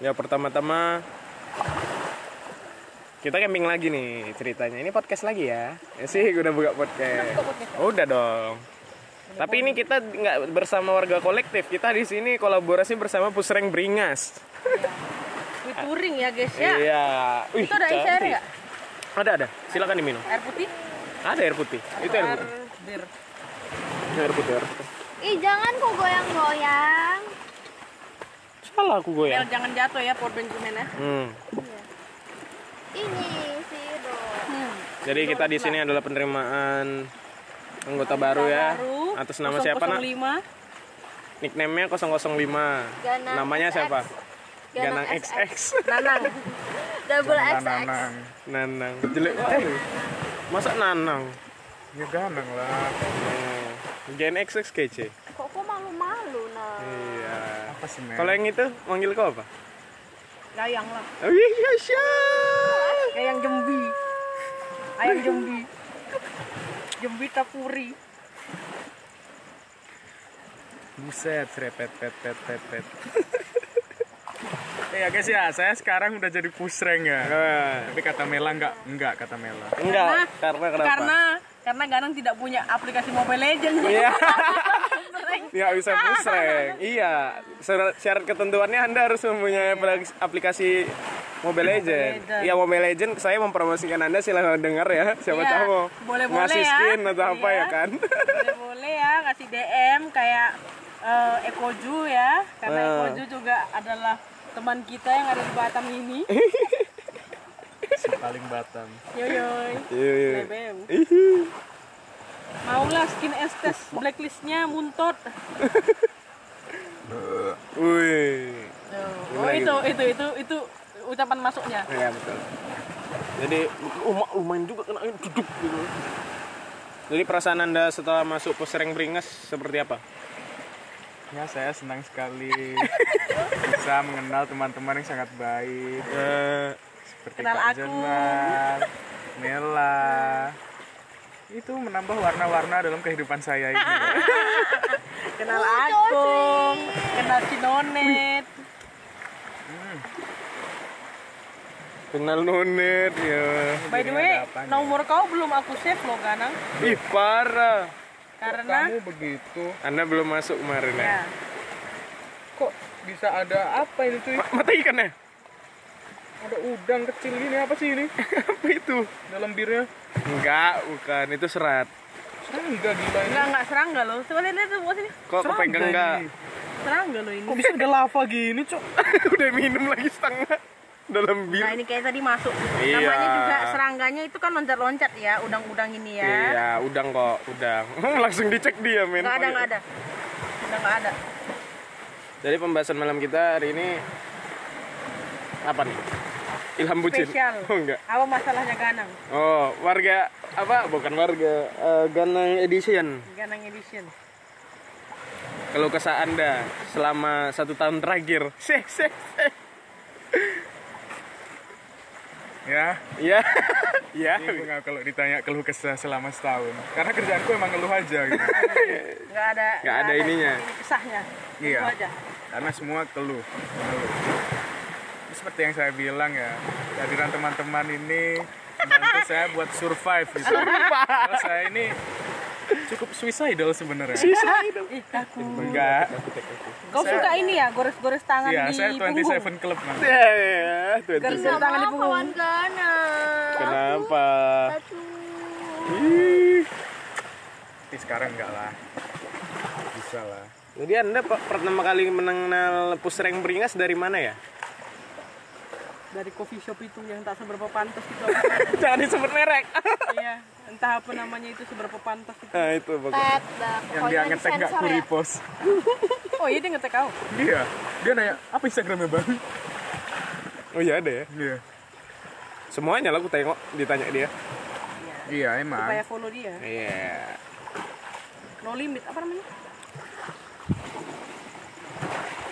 Ya pertama-tama kita camping lagi nih ceritanya. Ini podcast lagi ya? Ya sih, gue udah buka podcast. Oh, udah dong. Tapi ini kita nggak bersama warga kolektif. Kita di sini kolaborasi bersama Pusreng Beringas. Wih, touring ya guys ya. Iya. Wih, Itu ada air nggak? Ada ada. Silakan diminum. Air putih? Ada air putih. Itu air putih. bir. Air putih. Air putih. Ih jangan kok goyang-goyang. Salah aku Mel goyang. jangan jatuh ya Port Benjamin ya. Hmm. Ini si Do. Hmm. Jadi kita di sini adalah penerimaan anggota baru ya. Baru, Atas nama siapa nak? 005. Nickname-nya 005. Ganang Namanya XX. siapa? Ganang Ganang XX. Nanang. Double XX. Nanang. Nanang. Jelek banget. Masa Nanang? Ya ganang lah. Oh. Gen XX kece. Men? Kalau yang itu manggil kau apa? Gayang lah. Oh iya Syah. Gayang Jembi. Ayam Jembi. Jembi Tapuri. Buset, serepet, pet, pet, pet, pet. Eh, ya guys ya, saya sekarang udah jadi pusreng ya. Eh, Tapi kata Mela enggak, enggak kata Mela. Enggak, karena kenapa? Karena karena Ganang tidak punya aplikasi Mobile Legends. Iya. Nggak bisa pusreng. Iya. Syarat, ketentuannya Anda harus mempunyai aplikasi- aplikasi Mobile Legend. Iya Mobile Legend. Saya mempromosikan Anda silahkan dengar ya. Siapa Iya, tahu mau boleh-boleh ngasih ya. skin atau apa Iya. ya kan? boleh boleh ya kasih DM kayak eh, Ekoju ya karena Ah. Ekoju juga adalah teman kita yang ada di Batam ini Si paling Batam. yoyoy Iya, iya. Lebem Ihi. maulah skin estes blacklistnya muntot Wih. oh itu itu itu itu ucapan masuknya Iya betul. Jadi oh, lumayan juga kena duduk gitu. Jadi perasaan Anda setelah masuk pusreng beringas seperti apa? Ya, saya senang sekali bisa mengenal teman-teman yang sangat baik. Eh, Seperti Kenal Kak aku. Mela. Itu menambah warna-warna dalam kehidupan saya ini. kenal Agung kenal Cinonet kenal nonet ya. by the way nomor kau belum aku save loh Ganang Ih parah. karena Kamu begitu. Anda belum masuk kemarin ya? ya Kok bisa ada apa ini cuy? Ma- Mata ikan ya? Ada udang kecil gini apa sih ini? Apa itu? Dalam birnya? Enggak, bukan. Itu serat. Enggak gila ini. Enggak, enggak serangga loh. Coba lihat lihat tuh bawah sini. Kok kepegang enggak? Serangga loh ini. Kok bisa ada lava gini, Cok? Udah minum lagi setengah dalam bir. Nah, ini kayak tadi masuk. Iya. Namanya juga serangganya itu kan loncat-loncat ya, udang-udang ini ya. Iya, udang kok, udang. Langsung dicek dia, men. Enggak ada, enggak ada. Udah enggak ada. Jadi pembahasan malam kita hari ini apa nih? Ilham bucin. Spesial. Oh enggak. Apa masalahnya Ganang? Oh, warga apa? Bukan warga, eh, Ganang Edition. Ganang edition. Kalau kesah Anda selama satu tahun terakhir. Seh, seh, seh. Ya, ini gue nggak kalau ditanya keluh kesah selama setahun. Karena kerjaanku emang ngeluh aja gitu. Enggak ada Nggak ada ininya. Ini kesahnya. Iya. Aja. Karena semua keluh. Keluh. Seperti yang saya bilang ya, kehadiran teman-teman ini membantu saya buat survive gitu. Karena saya ini cukup suicidal sebenarnya. Ih, kaku. Enggak. Kau Saya- suka ini ya, gores-gores tangan Iya, di saya punggung. 27 Club man. Ya, ya, Nggak tangan di punggung. kawan Ganang. Kenapa? Satu. Ih. Tapi sekarang enggak lah. Bisa lah. Jadi Anda pe- pertama kali mengenal pusreng beringas dari mana ya? Dari coffee shop itu yang tak seberapa pantas itu. Jangan disebut merek. iya, entah apa namanya itu seberapa pantas itu. Nah, itu dah. Yang dia ngetek enggak disensor ku ya. repost. Oh iya dia ngetek kau. Dia, dia nanya, apa Instagramnya bang? Oh iya ada ya. Iya. Semuanya lah aku tengok ditanya dia. Iya emang. Supaya follow dia. Iya. No limit apa namanya?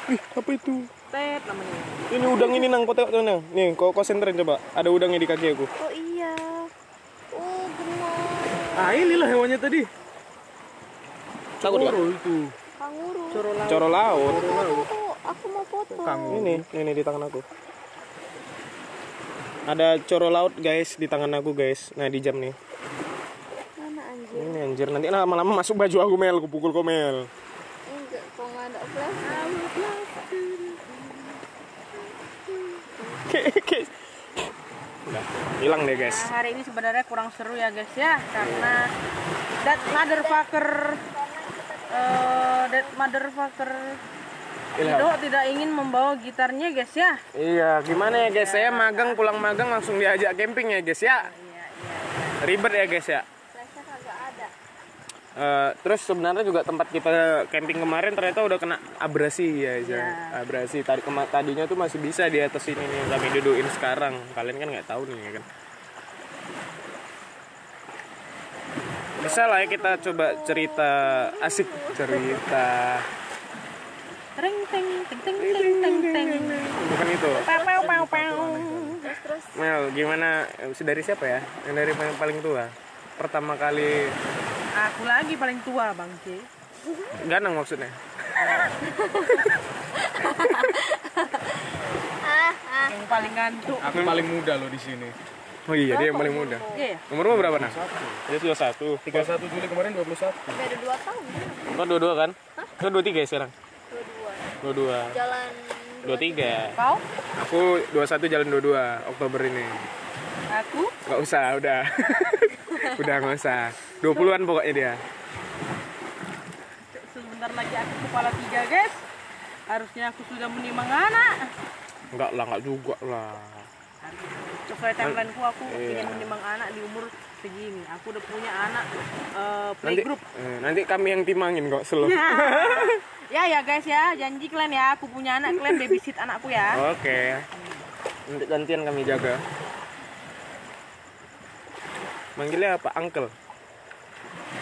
Ih, apa itu? Tet namanya. Ini udang ini nang kau tengok tuh nang. Nih, kau konsentrin coba. Ada udangnya di kaki aku. Oh iya. Oh gemoy. Ah inilah hewannya tadi. Takut gak? Coro itu. Kanguru. Coro laut. Coro laut. Tuh, tuh, tuh. Aku mau foto. Ini, ini di tangan aku. Ada coro laut guys di tangan aku guys. Nah di jam nih. Mana anjir? Ini anjir nanti lama-lama masuk baju aku mel, aku pukul komel. Enggak, kok nggak ada flash. Udah, hilang deh guys. Nah, hari ini sebenarnya kurang seru ya guys ya karena that motherfucker eh that motherfucker Ilham. Ido tidak ingin membawa gitarnya guys ya. Iya, gimana ya guys? Saya magang pulang magang langsung diajak camping ya guys ya. Ribet ya guys ya. Eh, terus sebenarnya juga tempat kita camping kemarin ternyata udah kena abrasi ya, ya. abrasi. Tadi tadinya tuh masih bisa di atas ini nih kami dudukin sekarang. Kalian kan nggak tahu nih ya kan? Bisa lah ya kita coba cerita asik cerita. Bukan itu. Pau pau pau pau. Terus terus. Mel gimana? Dari siapa ya? Yang dari yang paling tua? Pertama kali Aku lagi paling tua bangke. ganang maksudnya Yang paling ngantuk. Aku paling muda loh di sini. oh iya dia yang paling muda Iya ya. umurmu berapa nah dia sudah satu tiga 31 Juli kemarin 21. beda dua tahun. Oh dua-dua kan? Kan dua tiga ya sekarang? Dua dua. Dua-dua. Jalan Dua tiga. Kau? Aku dua satu jalan dua dua Oktober ini. Aku? Gak usah, udah. udah nggak usah. Dua puluhan pokoknya dia. Sebentar lagi aku kepala tiga guys. Harusnya aku sudah menimang anak. Enggak lah, enggak juga lah. Sesuai timeline ku aku Iya. ingin menimang anak di umur segini. Aku udah punya anak eh, Nanti, playgroup. eh, nanti kami yang timangin kok slow. ya ya guys ya, janji kalian ya, aku punya anak kalian babysit anakku ya. Oke. Nanti gantian kami jaga. Manggilnya apa? Uncle.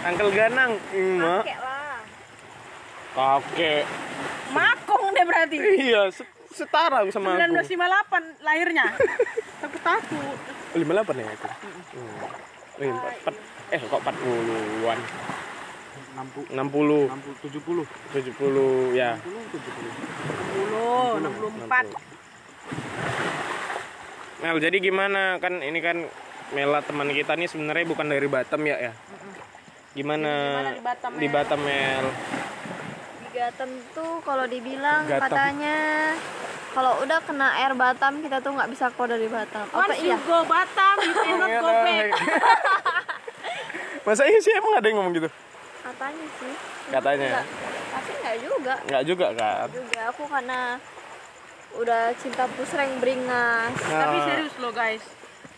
Uncle Ganang. Ima. Kakek lah. Kakek. Makong deh berarti. Iya, se- setara sama aku. 1958 lahirnya. Takut takut. 58 ya itu. Hmm. Eh, empat- eh kok 40-an? 60 60, 60 70. 70 ya. 60, 64. Mel, jadi gimana kan ini kan Mela teman kita nih sebenarnya bukan dari Batam ya ya. Gimana Gimana di Batam, di Mel? Batam Mel? Di Gatem tuh kalau dibilang Gatem. katanya kalau udah kena air Batam kita tuh nggak bisa keluar dari Batam. Apa Once iya? go Batam, you cannot go back. Masa iya sih emang ada yang ngomong gitu? Katanya sih. Katanya. Nggak- tapi nggak juga. Enggak juga kan? Juga aku karena udah cinta pusreng beringas. Tapi Nah, serius loh guys,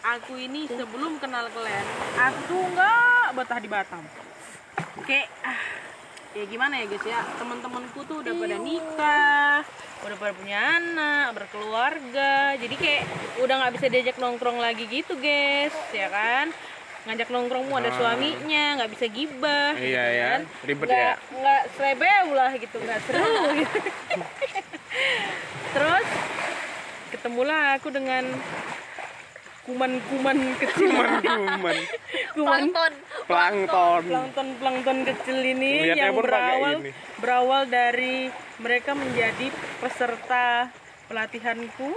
aku ini sebelum kenal kalian, aku tuh nggak betah di Batam. Kayak, ah, ya gimana ya guys ya, teman-temanku tuh udah pada nikah, udah pada punya anak, berkeluarga, jadi kayak udah nggak bisa diajak nongkrong lagi gitu guys, ya kan? ngajak nongkrong mau ada suaminya nggak bisa gibah Iya, gitu ya. kan. Ribet nggak, ya. nggak selebeu lah gitu nggak seru gitu. terus ketemulah aku dengan kuman-kuman kecil kuman kuman kuman Plankton. plankton. plankton plankton kecil ini Lihatnya yang berawal ini. berawal dari mereka menjadi peserta pelatihanku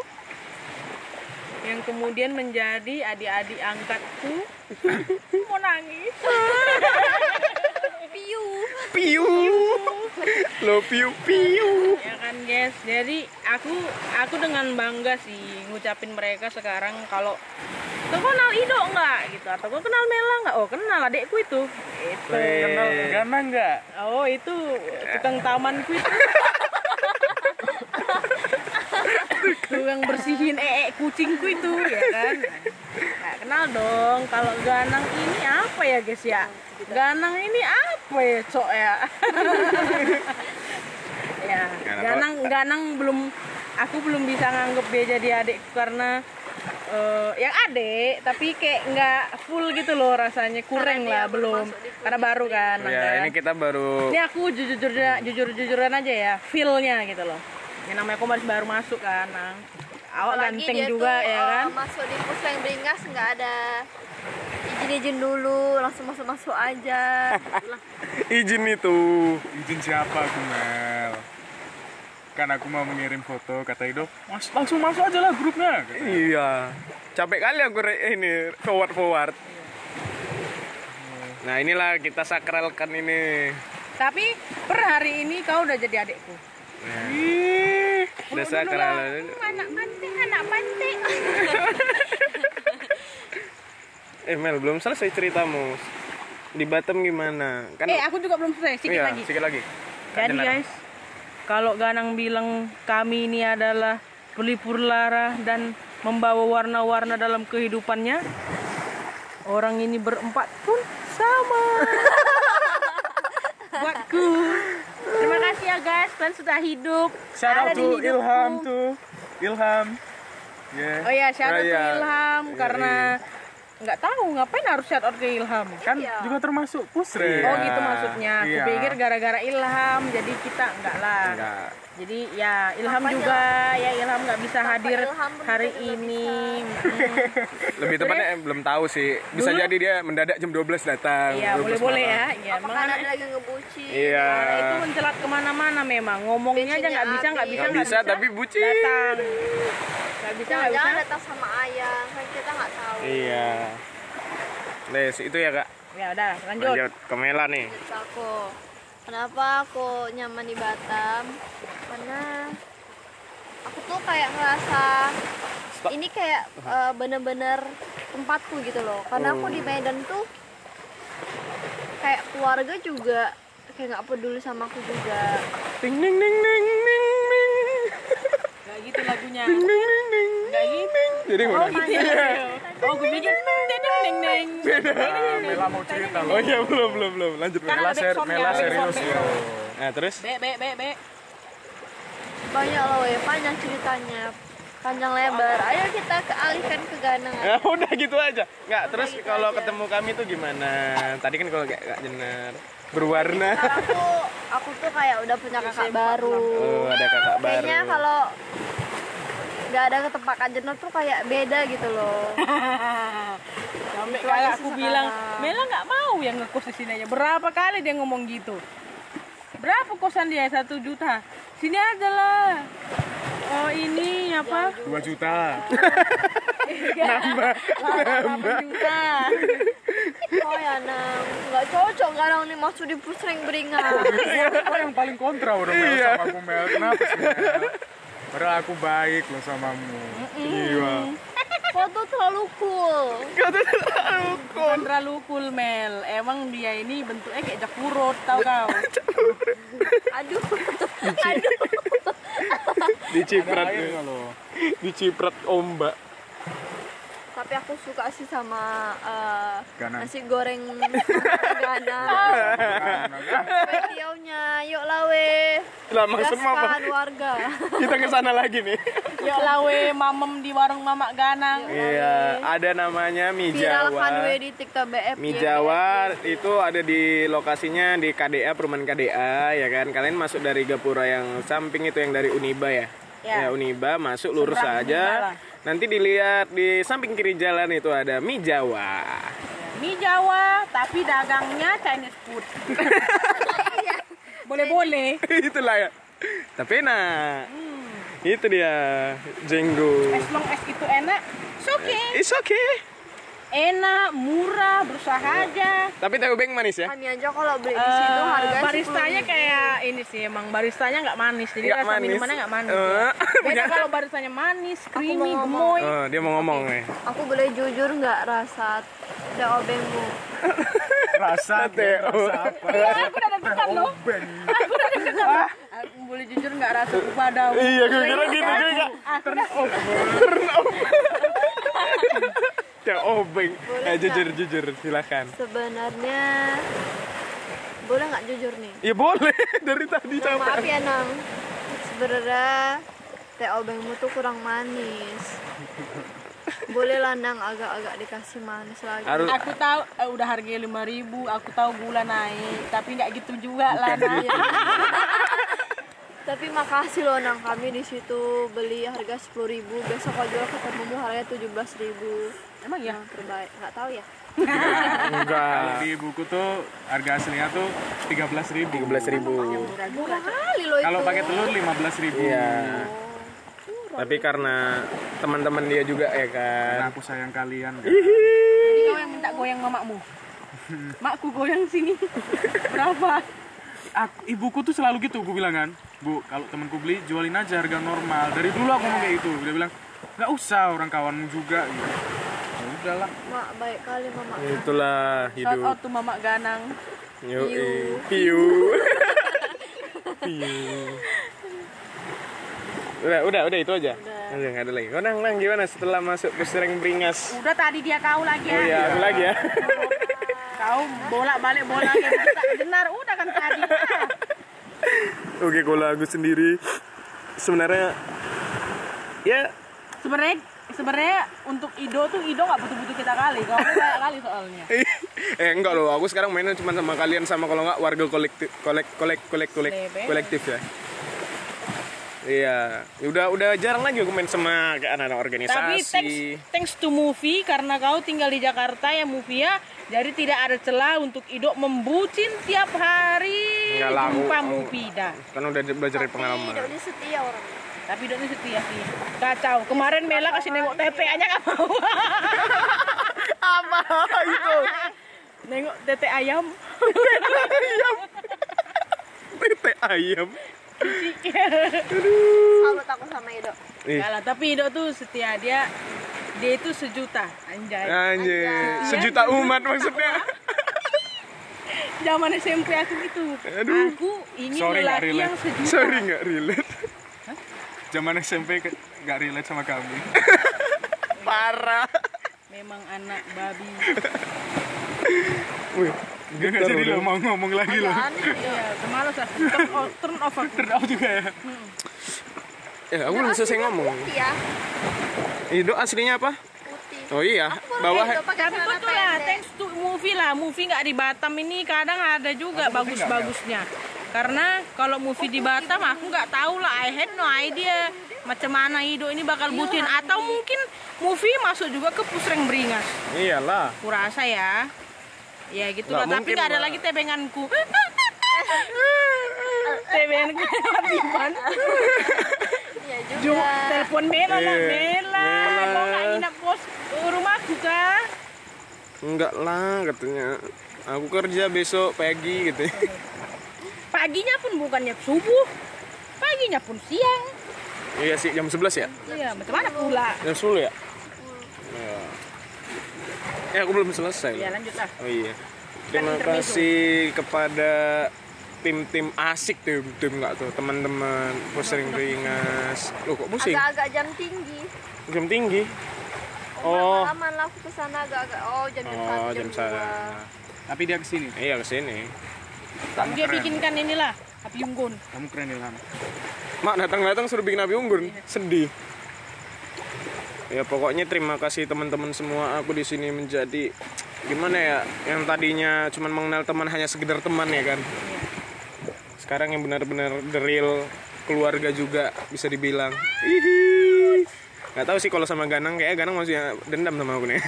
yang kemudian menjadi adik-adik angkatku mau nangis Piu. Piu. Lo piu piu. ya kan guys jadi aku aku dengan bangga sih ngucapin mereka sekarang kalau kau kenal Ido nggak gitu atau kau kenal Mela nggak oh kenal adekku itu itu Kenal Gana nggak? oh itu tukang tamanku itu tukang bersihin ee kucingku itu ya kan? Nggak kenal dong kalau ganang ini apa ya guys ya? Ganang ini apa ya cok ya? Ya Ganang ganang belum aku belum bisa nganggep dia jadi adikku karena eh, yang adik tapi kayak nggak full gitu loh rasanya kurang lah belum. karena baru kan Ya, kan. ini kita baru Ini aku jujur jujur jujuran aja ya, feel-nya gitu loh. Yang namanya aku masih baru masuk kan, Nang. Awak Apalagi ganteng dia juga tuh, ya eh, kan. masuk di pusreng beringas nggak ada izin-izin dulu, langsung masuk-masuk aja. izin itu. Izin siapa aku Mel? kan aku mau mengirim foto kata Ido mas langsung masuk aja lah grupnya kata. Iya. Capek kali aku re- ini forward forward. Nah inilah kita sakralkan ini. Tapi per hari ini kau udah jadi adekku. Ih, udah sakral. Anak panting, anak panting. Eh Mel belum selesai ceritamu. Di Batam gimana? Kan Eh, aku juga belum selesai. Sedikit iya, lagi. Sedikit lagi. Jadi Dengar. guys, kalau Ganang bilang kami ini adalah pelipur lara dan membawa warna-warna dalam kehidupannya, orang ini berempat pun sama. Buatku. Terima kasih ya guys, kalian sudah hidup. shout out to. Ilham tuh Ilham Yeah. Oh ya, shout out iya. Ilham Iya, karena nggak tahu ngapain harus shout out ke Ilham. kan juga termasuk pusre Oh gitu maksudnya. Aku Iya. pikir gara-gara Ilham, jadi kita enggak lah. Enggak. Jadi ya Ilham juga ya Ilham nggak bisa hadir Ilham hari ini. Mm. Lebih tepatnya eh, belum tahu sih. Bisa jadi dia mendadak jam 12 datang. Iya 12 boleh boleh malam. ya. Ya Apa karena anak- lagi ngebuci? Iya. anak itu mencelat ke mana-mana memang. Ngomongnya aja nggak bisa nggak bisa Nggak nggak bisa, tapi bucin. Datang. Nggak bisa nggak Jangan bisa. datang sama ayah, kan kita nggak tahu. Iya. Des, itu ya kak. Ya udah lanjut. Lanjut ke Mela nih. Aku kenapa aku nyaman di Batam karena aku tuh kayak ngerasa Stop. ini kayak eh, bener-bener tempatku gitu loh karena aku Oh. di Medan tuh kayak keluarga juga kayak nggak peduli sama aku juga Ding ding ding ding ding ding. Nggak gitu lagunya. Ding ding ding ding. Nggak gitu. Jadi Oh gitu ya. Oh gue pikir ding ding ding ding. Ah, Mela mau cerita Oh loh iya belum belum belum. Lanjut Mela. Ser Mela serius yo Nah terus? Be be be be. banyak loh ya panjang ceritanya panjang lebar ayo kita kealihkan ke ganangan Ya udah gitu aja. Nggak, terus gitu kalau aja. ketemu kami tuh gimana? Tadi kan kalau kayak Kak Jenar berwarna. Aku aku tuh kayak udah punya kakak baru Oh, ada kakak baru. kayaknya kalau nggak ada ketepakan jenuh tuh kayak beda gitu loh Sampai kayak aku sih bilang, sekarang. Mela nggak mau yang ngekos di sini aja. Berapa kali dia ngomong gitu? Berapa kosan dia? Satu juta. Sini aja lah. Oh ini apa? 2 juta Nambah. Nambah juta. Oh ya nang. Nggak cocok kadang nih masuk di pusreng beringat. Kau yang paling kontra udah Mel Iya. sama aku Mel. Kenapa sih Mel? Padahal aku baik loh samamu. Iya. Kau tuh terlalu cool. Bukan terlalu cool. Mel. Emang dia ini bentuknya kayak jakurot tau kau? aduh aduh. Diciprat. Diciprat ombak. Tapi aku suka sih sama Ganang. nasi goreng ganang Petiaunya yuk lawe mama gaskan warga kita ke sana lagi nih. Yuk lawe mamem di warung mamak ganang. Iya, ada namanya mie viralkan Jawa. di tiktok BF Mie ya, Jawa itu ada di lokasinya di KDA perumahan KDA ya kan. Kalian masuk dari Gapura yang samping itu yang dari Uniba ya. Ya. Ya, Uniba masuk lurus Seberang lah. Nanti dilihat di samping kiri jalan itu ada mie Jawa. Mie Jawa, tapi dagangnya Chinese food. Boleh-boleh. Itulah ya. Tapi enak. Itu dia jenggo. As long as itu enak, it's okay. It's okay. Enak, murah, berusaha aja. Tapi tahu beng manis ya? kami aja kalau beli di situ Eh, harganya baristanya 10.000. kayak ini sih emang baristanya nggak manis jadi Nggak rasa manis. minumannya nggak manis Eh, ya. beda kalau baristanya manis creamy gemoy. Oh, dia mau ngomong nih. aku boleh jujur nggak rasa TO bengmu Rasa Teo. Apa Iya, aku udah deg-degan loh Beng aku udah deg-degan loh. Aku boleh jujur nggak rasa padamu? Iya, gue kira gitu juga. aku udah Ya obeng. Eh, jujur jujur. Silakan. sebenarnya boleh nggak jujur nih? Ya boleh. Dari tadi Mohon maaf ya nang. Sebenarnya TO bengmu tuh kurang manis boleh lah nang agak-agak dikasih manis lagi Harus aku tahu eh, udah harganya lima ribu aku tahu gula naik tapi nggak gitu juga lah nah Tapi makasih loh nang kami di situ beli harga 10.000 besok kau jual ketemumu harganya 17.000 Emang ya? Terbaik, nggak tahu ya. Kalau Enggak. di buku tuh harga aslinya tuh 13.000 ribu. 13 ribu. Murah kali loh itu. Kalau pakai telur 15.000 ribu. Iya. Tapi karena teman-teman dia juga ya kan. Karena aku sayang kalian. kan. Jadi kau yang minta goyang mamakmu. Makku goyang sini. Berapa? Aku, ibuku tuh selalu gitu, gue bilang kan. Bu, kalau temanku beli jualin aja harga normal. Dari dulu aku ngomong kayak gitu. Dia bilang nggak usah orang kawanmu juga. Gitu. Ya udahlah. Mak baik kali mama. Itulah Shout hidup. out to Mamak Ganang. Yo, Piu. piu. Udah, udah, udah itu aja. Udah, nggak ada lagi. Kau nang, nang gimana setelah masuk ke Sereng Beringas? Udah tadi dia kau lagi ya. Oh iya, aku lagi ya. Kau bolak balik bola yang benar udah kan tadi. Oke, kalau aku sendiri sebenarnya ya Sebenarnya sebenarnya untuk Ido tuh Ido nggak butuh-butuh kita kali. Kau kayak kali soalnya. eh enggak loh, aku sekarang mainnya cuma sama kalian sama kalau nggak warga kolektif kolek kolek kolek kolek kolektif ya. Iya, udah udah jarang lagi aku main sama kayak anak-anak organisasi. Tapi thanks, thanks to movie karena kau tinggal di Jakarta ya movie ya. Jadi tidak ada celah untuk Ido membucin tiap hari Enggak lah, jumpa aku- movie dah. kan udah belajar dari pengalaman. Tapi dia setia orang. Tapi Ido ini setia sih. Kacau. Kemarin Mela kasih nengok TP aja gak mau. Apa itu? nengok tete ayam. Tete ayam. Salut aku sama Ido. Enggak lah, tapi Ido tuh setia dia dia itu sejuta anjay. anjir. Anjay. Sejuta umat maksudnya. Zaman SMP aku gitu. Aduh. Aku ingin Sorry, lelaki yang sejuta. Sorry nggak relate. Zaman SMP nggak relate sama kami. Parah. Memang anak babi. Wih, Dia nggak jadi lo mau ngomong lagi Ido. Iya, kemalas lah. Turn off, turn off aku. Turn juga ya. Ya, aku belum selesai ngomong. Ya. Ido aslinya apa? Putih. Oh iya, bawah Tapi betul lah, thanks to movie lah. Movie nggak di Batam ini kadang ada juga bagus-bagusnya. Karena kalau movie di Batam aku nggak tahu lah, I had no idea macam mana Ido ini bakal bucin atau mungkin movie masuk juga ke Pusreng Beringas. iyalah. Kurasa ya. Ya gitu lah, tapi nggak ada lagi tebenganku. tebenganku. Iya Ju, juga. telepon Mela lah, Iya, Mela. Kau nggak nginap kos rumahku kah? Enggak lah katanya. Aku kerja besok pagi gitu. Paginya pun bukannya subuh, paginya pun siang. Iya sih jam 11 ya? Iya, macam mana pula? Jam 10 ya? Ya. Ya aku belum selesai. Ya loh. lanjut lah. Oh iya. Terima intermezzo. kasih kepada tim-tim asik tim tim nggak tuh teman-teman pusing beringas. Loh kok pusing? Agak-agak jam tinggi. Jam tinggi. Oh. Oh. Malaman lah aku ke sana agak-agak. Oh jam-jam Oh satu, jam jam. Tapi dia ke sini. Iya ke sini. Kamu Dia keren. bikinkan inilah api unggun. Kamu keren Ilham. Mak datang-datang suruh bikin api unggun. Sedih. Ya pokoknya terima kasih teman-teman semua. Aku di sini menjadi gimana ya? Yang tadinya cuma mengenal teman hanya sekedar teman ya kan. Sekarang yang benar-benar the real keluarga juga bisa dibilang. Hihi. Gak tahu sih kalau sama Ganang kayak Ganang masih dendam sama aku nih.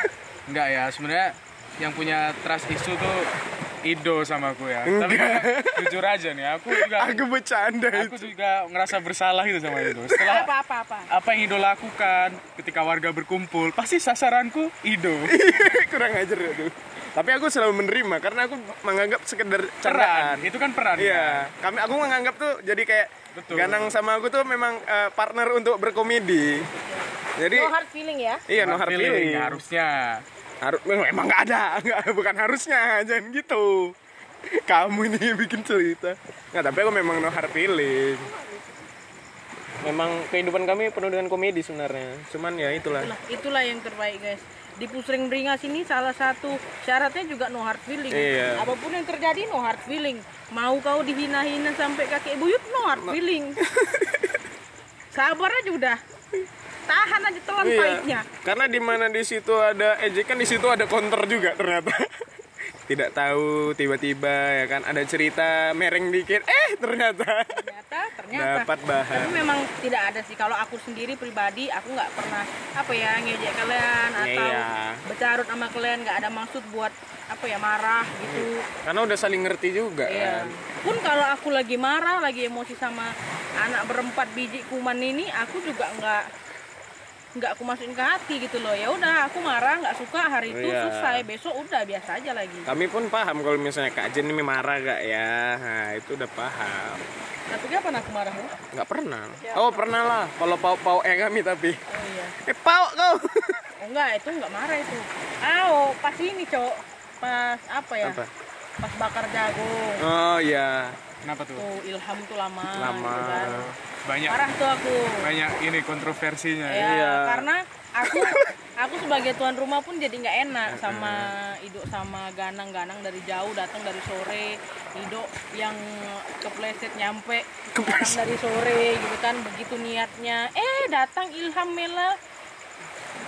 Enggak ya, sebenarnya yang punya trust issue tuh Ido sama aku ya. Tapi jujur aja nih, aku juga aku bercanda aku juga ngerasa bersalah gitu sama Ido. Setelah Apa apa apa. apa yang Ido lakukan ketika warga berkumpul, pasti sasaranku Ido. kurang ajar ya tuh. Tapi aku selalu menerima karena aku menganggap sekedar Peran, candaan. itu kan peran. Iya, kami aku menganggap tuh jadi kayak Betul. Ganang sama aku tuh memang eh, partner untuk berkomedi. Jadi No hard feeling ya. iya no hard feeling. harusnya. Harus memang nggak ada, nggak bukan harusnya, jangan gitu. Kamu ini bikin cerita. Nggak, tapi aku memang no hard feeling. Memang kehidupan kami penuh dengan komedi sebenarnya. Cuman ya itulah. Itulah, itulah yang terbaik guys. Di Pusreng Beringas ini salah satu syaratnya juga no hard feeling. Iya. Apa pun yang terjadi no hard feeling. Mau kau dihina-hina sampai kakek buyut no hard feeling. Sabar aja udah. Tahan aja telan Iya. pahitnya. Karena di mana di situ ada ejekan, di situ ada counter juga ternyata. tidak tahu tiba-tiba ya kan ada cerita mereng dikit eh ternyata ternyata ternyata dapat bahan tapi memang tidak ada sih kalau aku sendiri pribadi aku nggak pernah apa ya ngejek kalian atau Iya. bercarut sama kalian nggak ada maksud buat apa ya marah gitu karena udah saling ngerti juga Iya. kan Pun kalau aku lagi marah, lagi emosi sama anak berempat biji kuman ini, aku juga nggak nggak aku masukin ke hati gitu loh. Ya udah, aku marah, nggak suka hari itu Iya. selesai. Besok udah biasa aja lagi. kami pun paham kalau misalnya Kak Jen ini marah gak ya nah itu udah paham Tapi kapan aku marah? Bu? nggak pernah oh pernah lah kalau pau pau eh kami tapi Oh iya. eh pau kau Oh, enggak, itu nggak marah itu. Oh, pas ini, Cok. Pas apa ya? apa Pas bakar jagung. oh iya Kenapa tuh? Tuh, ilham tuh lama. lama gitu kan. Banyak Marah tuh aku. banyak ini kontroversinya ya. Ya, Iya. karena aku aku sebagai tuan rumah pun jadi nggak enak sama Ido sama Ganang-Ganang dari jauh datang dari sore Ido yang kepleset nyampe datang dari sore gitu kan begitu niatnya eh datang Ilham Mela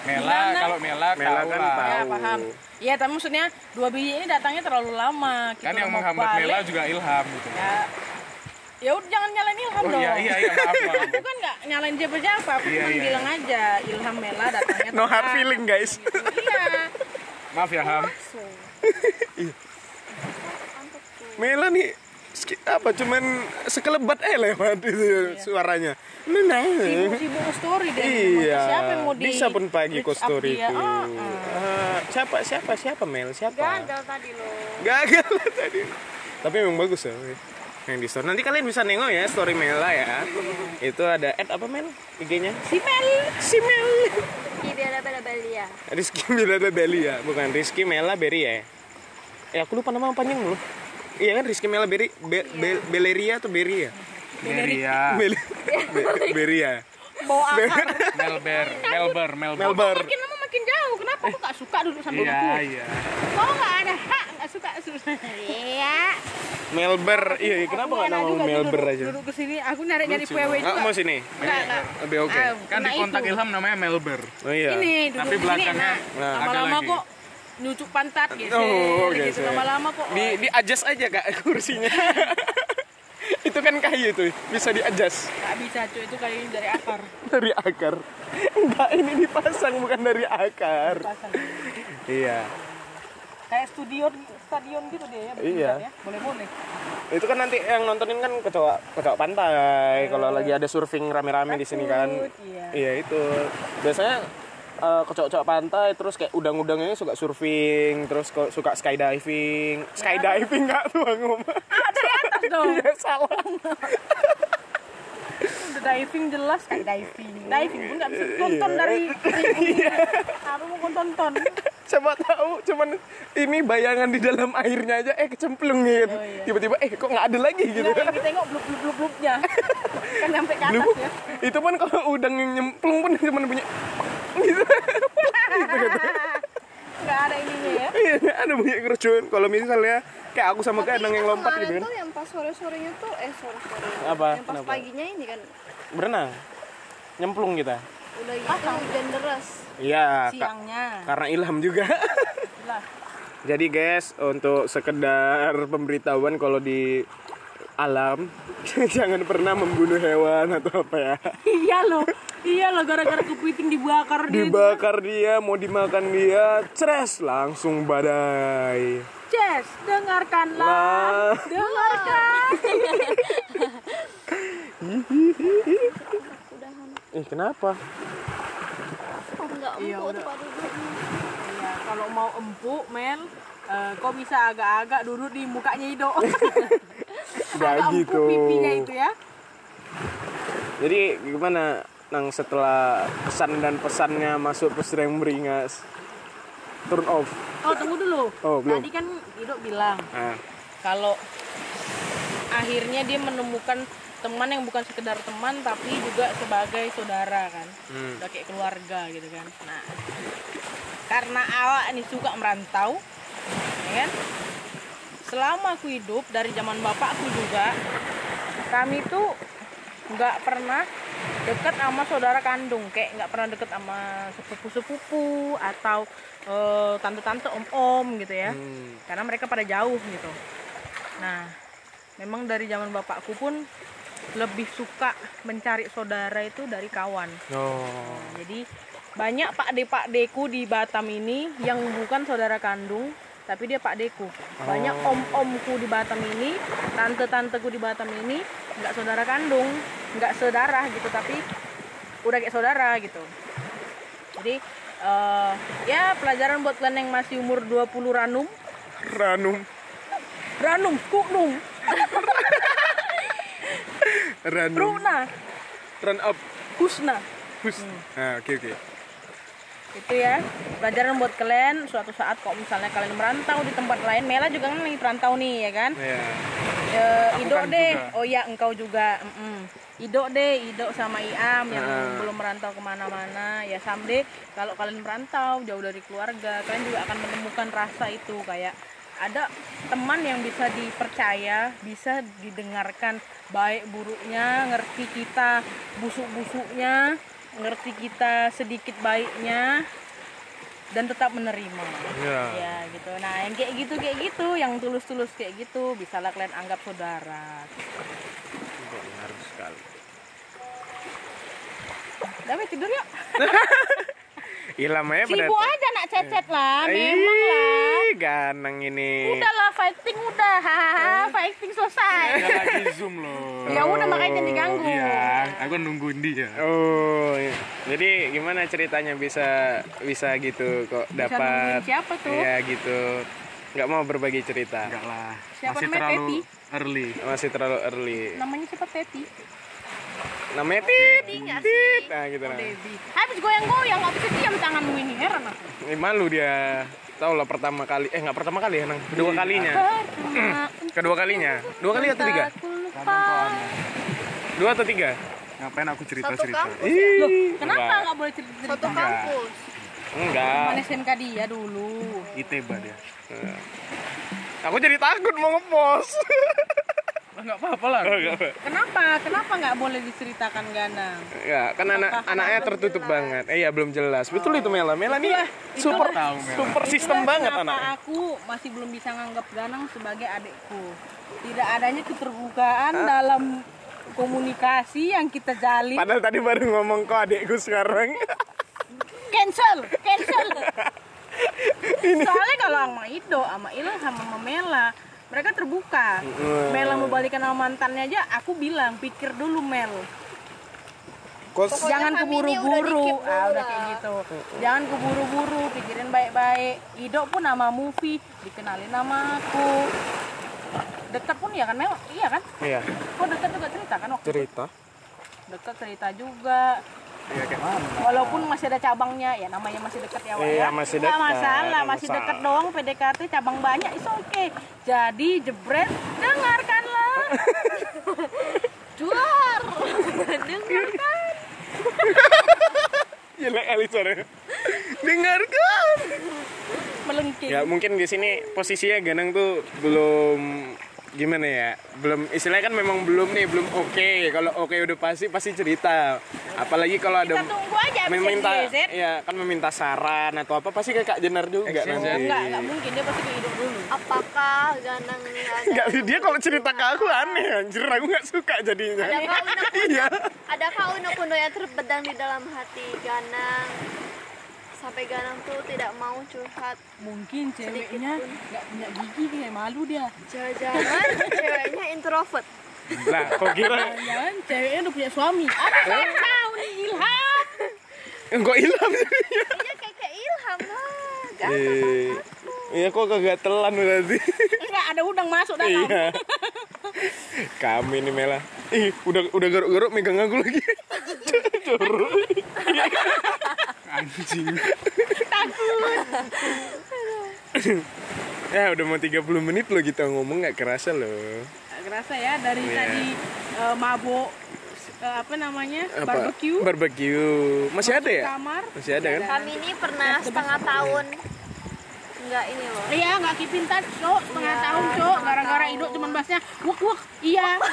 Mela Gimana? kalau Mela, Mela tahu kan tahu. ya paham ya tapi maksudnya dua biji ini datangnya terlalu lama Kita Kan yang menghambat balik, Mela juga Ilham gitu. ya ya udah jangan nyalain Ilham Oh dong iya iya iya maaf maaf. aku kan nggak nyalain siapa siapa aku Iya, cuma iya. bilang aja Ilham Mela datangnya no hard feeling guys iya Maaf ya Ham. Mela nih ski- apa cuman sekelebat eh lewat itu suaranya nah sibuk-sibuk story deh Iya, siapa yang mau di bisa pun pagi kok story itu. Ah. Ah, siapa siapa siapa Mel siapa? gagal tadi loh Gagal tadi. Tapi memang bagus ya yang di story. Nanti kalian bisa nengok ya story Mela ya. Itu ada ad apa Mel IG-nya? si Mel Si Mel. Ibera pada Balia Rizky Mela Belia, bukan Rizky Mela Beria ya. Eh aku lupa nama panjang lu. Iya kan Rizky Mela Beri Be- Be- Beleria atau Beria? Beria. Bel- Be- Beria. bawa akar Melber, Melber, Melber. Makin lama makin jauh kenapa kok gak suka duduk sama Iya aku iya. kok gak ada hak gak suka iya Melber. Iya, iya, kenapa Enak nama Melber duduk, aja? duduk ke sini aku nyari nyari PW juga mau sini. Enggak, enggak. Lebih oke. Ah, Kan di kontak itu. Ilham namanya Melber. Oh iya. ini duduk Tapi belakangnya Nah, lama-lama kok nyucuk pantat gitu Oh, gitu lama-lama kok Di di adjust aja Kak kursinya. itu kan kayu tuh, bisa di adjust gak bisa cuy itu ini dari akar dari akar. Enggak, ini dipasang bukan dari akar. pasang Iya. kayak studio stadion gitu dia ya Iya. ya boleh boleh Itu kan nanti yang nontonin kan kecoa kecoa pantai kalau lagi ada surfing rame-rame di sini kan. iya Iya itu. Biasanya eh, kecoa-kecoa pantai terus kayak udang-udangnya suka surfing, terus suka skydiving. Skydiving enggak tuh ngomong. ah dari atas dong Iya salah. udah diving jelas kayak diving. Diving pun nggak bisa tonton dari apa mau tonton. Coba tahu cuman ini bayangan di dalam airnya aja eh kecemplung gitu. Tiba-tiba eh kok nggak ada lagi gitu. Yang kita tengok blub blub blub blubnya kan sampai ke atas ya. Itu pun kalau udang yang nyemplung pun cuma bunyi gitu. nggak ada ininya ya. Iya, nggak ada bunyi kerucuan. Kalau misalnya kayak aku sama Tapi kadang yang lompat gitu kan. tuh yang pas sore-sorenya tuh eh sore-sore Apa? yang pas Kenapa? paginya ini kan Berenang. Nyemplung kita. udah gitu hujan deras Iya, Kak. siangnya karena ilham juga. lah Jadi guys, untuk sekedar pemberitahuan kalau di alam jangan pernah membunuh hewan atau apa ya. iya loh iya loh gara-gara kepiting dibakar dia Dibakar dia, mau dimakan dia, ceres langsung badai. Jess dengarkanlah Lah. dengarkan Ih, kenapa? oh enggak Iya, empuk Iya, kalau mau empuk, Mel, eh, kau bisa agak-agak duduk di mukanya Ido. Gak agak gitu. empuk pipinya itu ya. Jadi gimana Nang setelah pesan dan pesannya masuk pesreng beringas turn off. Oh, tunggu dulu. Oh, belum. Tadi kan Ido bilang Nah, kalau akhirnya dia menemukan teman yang bukan sekedar teman tapi juga sebagai saudara kan. Hmm. Udah kayak keluarga gitu kan. Nah, karena awak ini suka merantau, ya kan? Selama aku hidup dari zaman bapakku juga, kami tuh nggak pernah dekat sama saudara kandung kayak nggak pernah deket sama sepupu-sepupu atau eh, tante-tante om-om gitu ya. Hmm. karena mereka pada jauh gitu. Nah memang dari zaman bapakku pun lebih suka mencari saudara itu dari kawan. Oh. Nah, jadi banyak pak de pak deku di Batam ini yang bukan saudara kandung tapi dia pak deku banyak om omku di Batam ini tante tanteku di Batam ini nggak saudara kandung nggak saudara gitu tapi udah kayak saudara gitu jadi eh, ya pelajaran buat kalian yang masih umur 20 ranum Ranum. ranum kunung Ranum. runa Run up. husna Hus. Ah, oke oke. itu ya pelajaran buat kalian suatu saat kalau misalnya kalian merantau di tempat lain Mela juga kan lagi perantau nih ya kan Iya. Eh, Ido kan deh juga. oh ya engkau juga Mm-mm. Ido deh Ido sama Iam yang Ah. belum merantau ke mana-mana ya someday kalau kalian merantau jauh dari keluarga kalian juga akan menemukan rasa itu kayak ada teman yang bisa dipercaya bisa didengarkan baik buruknya ngerti kita busuk-busuknya ngerti kita sedikit baiknya dan tetap menerima Iya. ya gitu nah yang kayak gitu kayak gitu yang tulus-tulus kayak gitu bisalah kalian anggap saudara Benar sekali. Udah weh, tidur yuk Ilham aja pada. sibuk aja nak cecet lah memang lah ganang ini. udahlah fighting udah hahaha fighting selesai Ya lagi zoom loh. ya udah makanya jangan diganggu Iya, aku nungguin dia. Oh, iya. jadi gimana ceritanya bisa bisa gitu kok dapat? siapa tuh? Iya gitu. Nggak mau berbagi cerita. Enggak lah. Siapa Masih namanya, terlalu early. Masih terlalu early. namanya siapa Teti Namanya tit, tit. Nah gitu nah. Devi habis goyang-goyang nggak bisa diam tanganmu ini heran aku Eh, malu dia. Tahu lah pertama kali. Eh nggak pertama kali ya, Nang. Kedua kalinya. Pertama Kedua kalinya. Dua kali atau tiga? aku lupa Dua atau tiga? Ngapain aku Satu cerita-cerita? kampus Loh, Ih, kenapa enggak. nggak boleh cerita-cerita satu kampus Enggak. Mana SMK dia dulu ITBA dia. Aku jadi takut mau ngepost. Lah enggak apa-apa lah. Kenapa? Kenapa nggak boleh diceritakan Ganang? Ya, kan anak anaknya tertutup banget. Eh ya belum jelas. Betul itu Mela. Mela nih super tahu, Mela. super sistem Itulah banget kenapa anaknya. aku masih belum bisa nganggap Ganang sebagai adikku. Tidak adanya keterbukaan dalam komunikasi yang kita jalin. Padahal tadi baru ngomong kok adikku sekarang. Cancel, cancel. Soalnya kalau sama Ido, sama Ilham, sama Mela, mereka terbuka. Mela mau balikan sama mantannya aja, aku bilang pikir dulu Mel. Kos Jangan keburu-buru. Ah, udah kayak gitu. Jangan keburu-buru, pikirin baik-baik. Ido pun nama movie, dikenalin nama aku. Dekat pun ya kan Mel? Iya kan? Iya, Kok dekat juga cerita kan waktu itu? cerita. Dekat cerita juga. Iya kayak mana? Walaupun masih ada cabangnya, ya namanya masih dekat ya, Wak, Iya, ya. masih Nggak dekat, masalah, masih dekat doang PDKT cabang banyak, itu oke. Jadi jebret, dengarkanlah. Duar. Dengarkan. Gila suaranya. Dengarkan. Melengking. Ya mungkin di sini posisinya Ganang tuh belum gimana ya belum istilahnya kan memang belum nih belum oke. Kalau oke udah pasti pasti cerita. Apalagi kalau ada Kita tunggu aja meminta ya kan meminta saran atau apa pasti ke Kak Jenar juga Exchange nanti. Enggak, enggak mungkin. Dia pasti Ido dulu. Apakah Ganang ini ada? Enggak, dia kalau cerita ke aku aneh anjir. Aku nggak suka jadinya. Adakah unek iya. Adakah unek-unek yang terpedang di dalam hati Ganang? Sampai Ganang tuh tidak mau curhat. Mungkin ceweknya enggak punya gigi kayak malu dia. Jangan-jangan ceweknya introvert. lah kok kira Jangan ceweknya udah punya suami. Apa saya tahu nih Ilham? kok ilham Iya kayak kayak Ilham lah. Ganang. Iya kok kagak telan berarti? Enggak ada udang masuk dalam. iya. Kami nih Mela. Ih udah udah garuk-garuk megang aku lagi. Jorok Anjing. ya udah mau 30 menit loh kita ngomong nggak kerasa loh. Kerasa ya dari Iya. tadi eh, mabok eh, apa namanya? apa? barbecue. barbecue. Masih ada ya? Kamar. masih ada kan? Kami ini pernah setengah tahun Enggak ini loh. Iya, nggak touch, Cok. Setengah Iya, tahun, Cok. Gara-gara. Ido cuman bahasnya wuk wuk. Iya.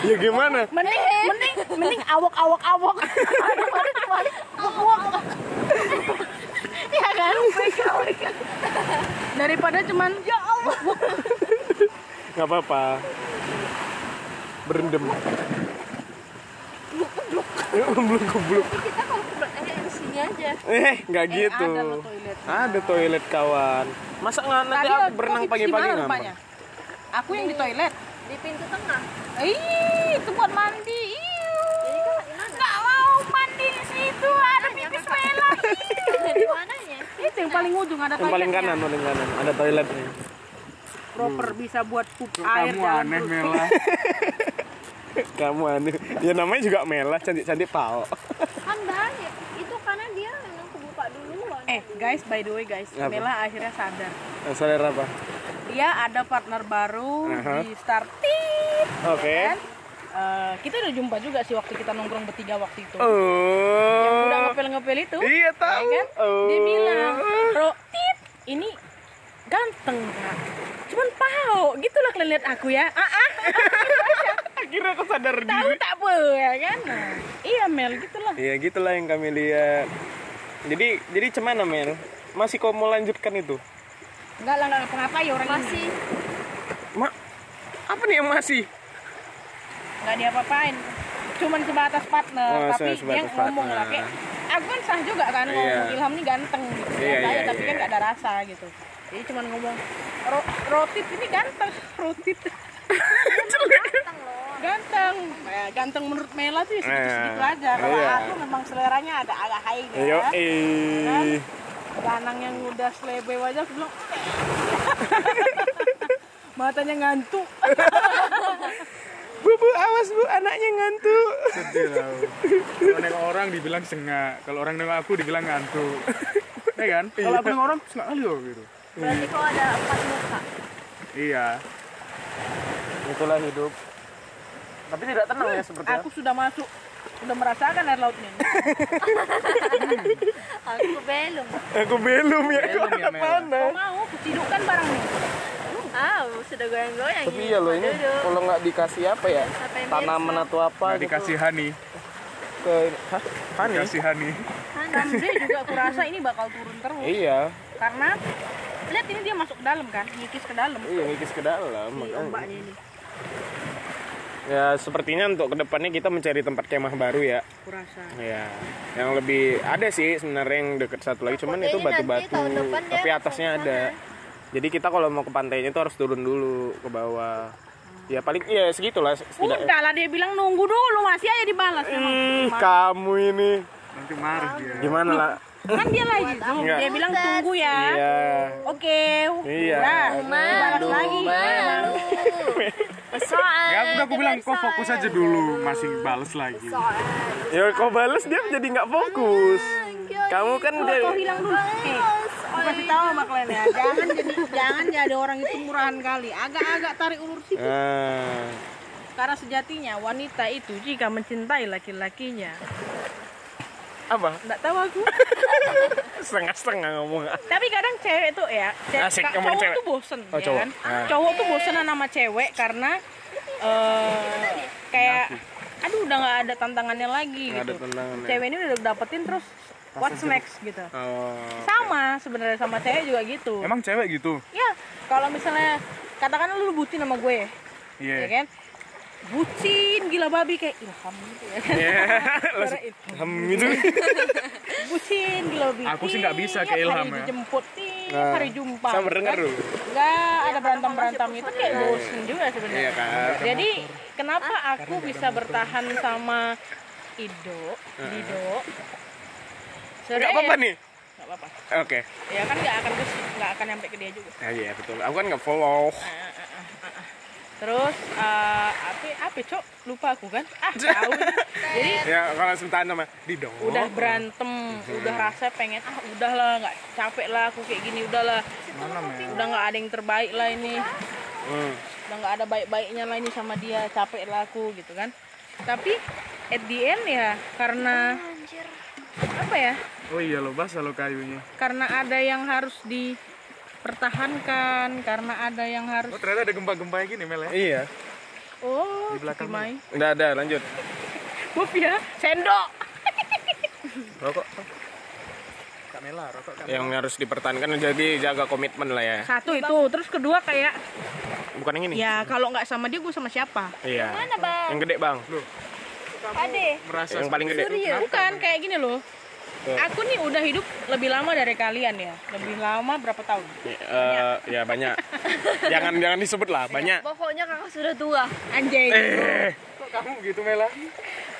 ya gimana mending mending mending awok awok awok daripada cuman wok ya kan daripada cuman ya Allah nggak apa-apa berendam Ya, belum goblok kita kalau eh aja eh nggak Eh, gitu ada toilet. ada toilet kawan masa nggak nanti Tadi aku berenang pagi-pagi rupanya? Aku yang di toilet. di pintu tengah Ih, itu buat mandi. Iu. jadi kan di mana Nggak mau mandi di situ, ada pipis Mela. di mananya Itu yang paling ujung ada yang paling kanan paling kanan ada toiletnya Proper bisa buat pup air Kamu aneh. Mela. kamu aneh ya namanya juga Mela cantik-cantik pal kan banyak itu karena dia memang kebuka duluan Eh, guys, by the way guys, Apa? Mela akhirnya sadar. sadar apa Dia ada partner baru Aha. di Startit. oke Kan? Eh, kita udah jumpa juga sih waktu kita nongkrong bertiga waktu itu. oh Udah ngepel-ngepel itu. iya tahu Ya kan? oh. Dia bilang, Rotit, ini ganteng kak. Cuman pau, gitulah kalian lihat aku ya. Ah, ah, akhirnya aku sadar tahu tak apa ya kan? Nah, iya Mel, gitulah. Iya gitulah yang kami lihat. Jadi jadi cemana Mel? Masih kau mau lanjutkan itu? Enggak lah, enggak ngapa-ngapain orang masih ini. Mak, apa nih yang masih? Enggak diapa-apain. Cuman sebatas partner, Oh, tapi sebatas yang ngomong lah kayak aku kan sah juga kan Iya. ngomong Ilham nih ganteng gitu. Iya, Biasa aja, iya, tapi kan iya. enggak ada rasa gitu. Jadi cuman ngomong Ro Rotit ini ganteng, Rotit. loh ganteng ya, ganteng menurut Mela tuh segitu-segitu Eh, aja kalau iya. aku memang seleranya ada agak high gitu ya eh. Ganang yang udah selebay aja aku bilang matanya ngantuk Bu, bu, awas bu, anaknya ngantuk. Sedih. Kalau nengok orang dibilang sengak, kalau orang nengok aku dibilang ngantuk. Ya kan? Kalau aku nengok orang sengak kali loh gitu. berarti kalau ada empat muka Iya. Itulah hidup. Tapi tidak tenang ya seperti aku sudah masuk udah merasakan air lautnya aku belum Aku belum ya. Belum ya, Mel. Mana? kau mau kucidukkan barangnya ah sudah goyang-goyang Tapi ya loh ini kalau nggak dikasih apa ya tanaman atau apa Nggak gitu dikasih honey. ke hah? Hani? Dikasih honey. Ramzi juga aku rasa ini bakal turun terus Iya, karena lihat ini dia masuk ke dalam kan ngikis ke dalam iya ngikis ke dalam. si makanya. ombaknya ini Ya sepertinya untuk ke depannya kita mencari tempat kemah baru ya. aku rasa Ya, yang lebih ada sih sebenarnya yang deket satu lagi, cuman itu batu-batu. Tapi atasnya ada. Jadi kita kalau mau ke pantainya itu harus turun dulu ke bawah. Ya paling iya segitulah setidaknya. udah lah dia bilang nunggu dulu masih aja dibalas. Ih, kamu ini Nanti marah dia. gimana lah? Kan dia lagi. Enggak. dia bilang tunggu ya Iya. oke Iya. Nah, balas lagi malu. Soal Ya udah aku bilang kok fokus aja dulu, masih bales lagi. Ya kau balas dia jadi nggak fokus. Kamu kan Kok dia kau hilang dulu eh aku kasih tahu sama kalian ya jangan jadi jangan jadi orang itu murahan kali agak-agak tarik ulur sih Ah, karena sejatinya wanita itu jika mencintai laki-lakinya apa? nggak tahu aku Setengah-setengah ngomong. tapi kadang cewek tuh ya ce- Asik ka- cowok cewek. tuh bosen Oh, ya cowok. kan Ah. cowok tuh bosen sama cewek karena eh kayak aduh udah nggak ada tantangannya lagi ada gitu tantangannya. cewek ini udah dapetin terus what's next gitu Oh. sama sebenarnya sama cewek juga gitu Emang cewek gitu? ya kalau misalnya katakan lu bucin sama gue Iya. ya kan bucin gila babi kayak ilham gitu ya kan Ya, langsung itu. hem gitu. bucin gila babi Aku sih nggak bisa kayak Ilham hari ya. dijemput tiap Nah, hari jumpa sama denger kan. dulu. nggak ada berantem berantem itu kayak bosen juga sebenarnya Iya kan? jadi kenapa aku bisa bertahan sama Ido Dido Enggak apa-apa nih. nggak apa-apa Oke. ya kan nggak akan nggak akan nyampe ke dia juga Ya, iya betul. Aku kan nggak follow. Terus eh, apa apa cok lupa aku kan? Ah tahu. Jadi Ya kalau sebentar nama Dido. udah berantem udah rasa pengen ah udahlah nggak capek lah aku kayak gini udahlah udah nggak ada yang terbaik lah ini. Hmm. udah nggak ada baik-baiknya lah ini sama dia capek lah aku gitu kan? Tapi at the end ya karena apa ya? Oh iya lo basah lo kayunya. karena ada yang harus dipertahankan karena ada yang harus Oh ternyata ada gempa-gempa gini Mel ya? Iya. Oh, Di belakang Mai. Udah ada, lanjut. Maaf ya, sendok. Rokok. Kak Mela, rokok Kak Yang harus dipertahankan jadi jaga komitmen lah ya. Satu itu, terus kedua kayak Bukan yang ini? ya kalau nggak sama dia gue sama siapa? Iya. Mana bang? Yang gede, Bang. Ade. merasa Yang paling gede. Bukan kayak gini loh. Aku nih udah hidup lebih lama dari kalian ya. Lebih lama berapa tahun? Eh, ya banyak. jangan jangan disebut lah, banyak. Pokoknya kakak sudah tua. Anjing. Eh, Kok kamu gitu Mela?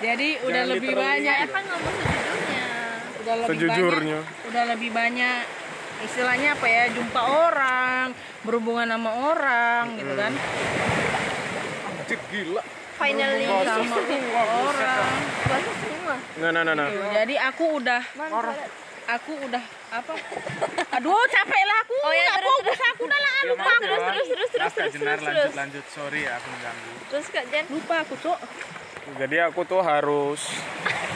Jadi udah Jangan lebih literally. banyak. Kan ngomong sejujurnya. Udah lebih Sejujurnya. banyak. Udah lebih banyak istilahnya apa ya jumpa orang berhubungan sama orang gitu kan Anjir gila. Finally. sama orang Bahasa semua. nah nah nah. nah. Gitu. jadi aku udah Mana? aku udah apa aduh capek lah aku Oh, ya, nggak terus, fokus aku dah lah Ya, lupa ya, terus, terus, terus, terus, terus, Jenar, terus, lanjut, terus. lanjut. Sorry ya, aku mengganggu. Terus kak Jen. lupa aku cok Jadi aku tuh harus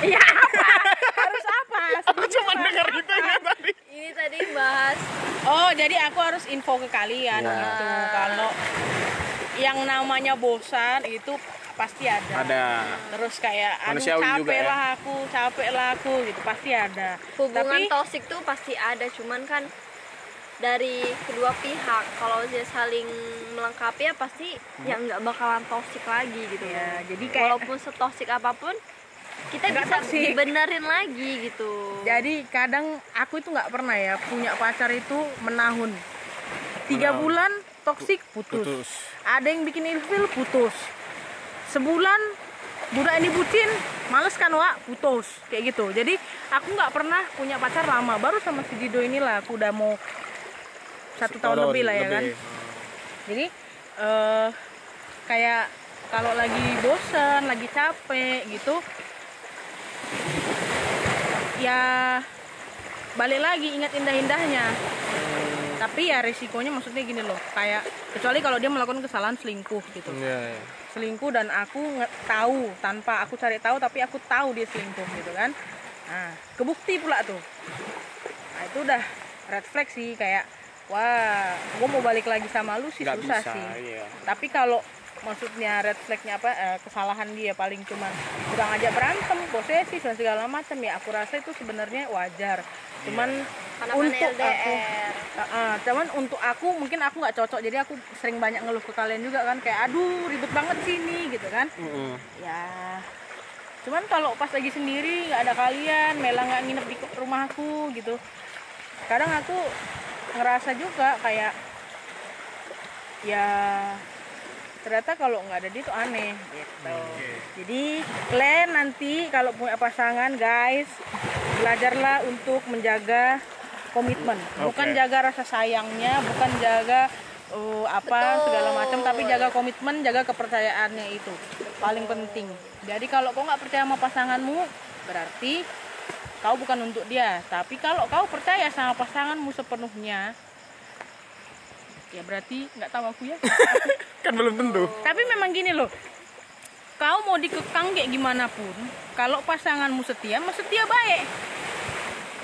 iya apa harus apa Aku cuma dengar itu ya tadi. Ini tadi bahas oh jadi aku harus info ke kalian Ya. gitu kalau yang namanya bosan itu pasti ada Ada. terus kayak aduh Manusiawi capek juga ya. lah aku capek lah aku gitu pasti ada hubungan tapi toksik tuh pasti ada, cuman kan dari kedua pihak kalau dia saling melengkapi ya pasti ya nggak bakalan toksik lagi gitu. ya jadi kayak Walaupun setoksik apa pun kita Nggak bisa toksik. dibenerin lagi gitu. jadi kadang aku itu nggak pernah ya punya pacar itu menahun tiga Menahun. bulan toksik putus. Putus. ada yang bikin ilfil putus sebulan budak ini bucin males kan wak? Putus kayak gitu. Jadi aku nggak pernah punya pacar lama. Baru sama si Dido inilah aku udah mau satu tahun lebih lah ya kan. Jadi eh kayak kalau lagi bosen lagi capek gitu ya balik lagi ingat indah-indahnya. Tapi ya risikonya maksudnya gini loh kayak kecuali kalau dia melakukan kesalahan selingkuh gitu. Iya. iya. Selingkuh dan aku tahu tanpa aku cari tahu tapi aku tahu dia selingkuh gitu kan. Nah kebukti pula tuh. Nah itu udah red flag sih kayak wah gue mau balik lagi sama lu sih Nggak susah bisa, sih. iya. tapi kalau maksudnya red flagnya apa eh, kesalahan dia paling cuma udah ngajak berantem posesif dan segala macam ya aku rasa itu sebenarnya wajar. Cuman Karena kan untuk aku LDR. Uh, cuman untuk aku mungkin aku nggak cocok jadi aku sering banyak ngeluh ke kalian juga kan kayak aduh ribet banget sini gitu kan. Mm-mm. ya. Cuman kalau pas lagi sendiri nggak ada kalian Mela nggak nginep di rumah aku gitu. Kadang aku ngerasa juga kayak ya ternyata kalau nggak ada dia tuh aneh gitu. Jadi kalian nanti kalau punya pasangan guys belajarlah untuk menjaga komitmen. Bukan Oke. jaga rasa sayangnya bukan jaga uh, apa Betul. segala macam tapi jaga komitmen jaga kepercayaannya itu. Paling penting. Jadi kalau kau nggak percaya sama pasanganmu berarti kau bukan untuk dia. Tapi kalau kau percaya sama pasanganmu sepenuhnya ya berarti nggak tahu aku ya. Kan belum tentu. tapi memang gini loh. Kau mau dikekang kayak gimana pun kalau pasanganmu setia mah setia baik.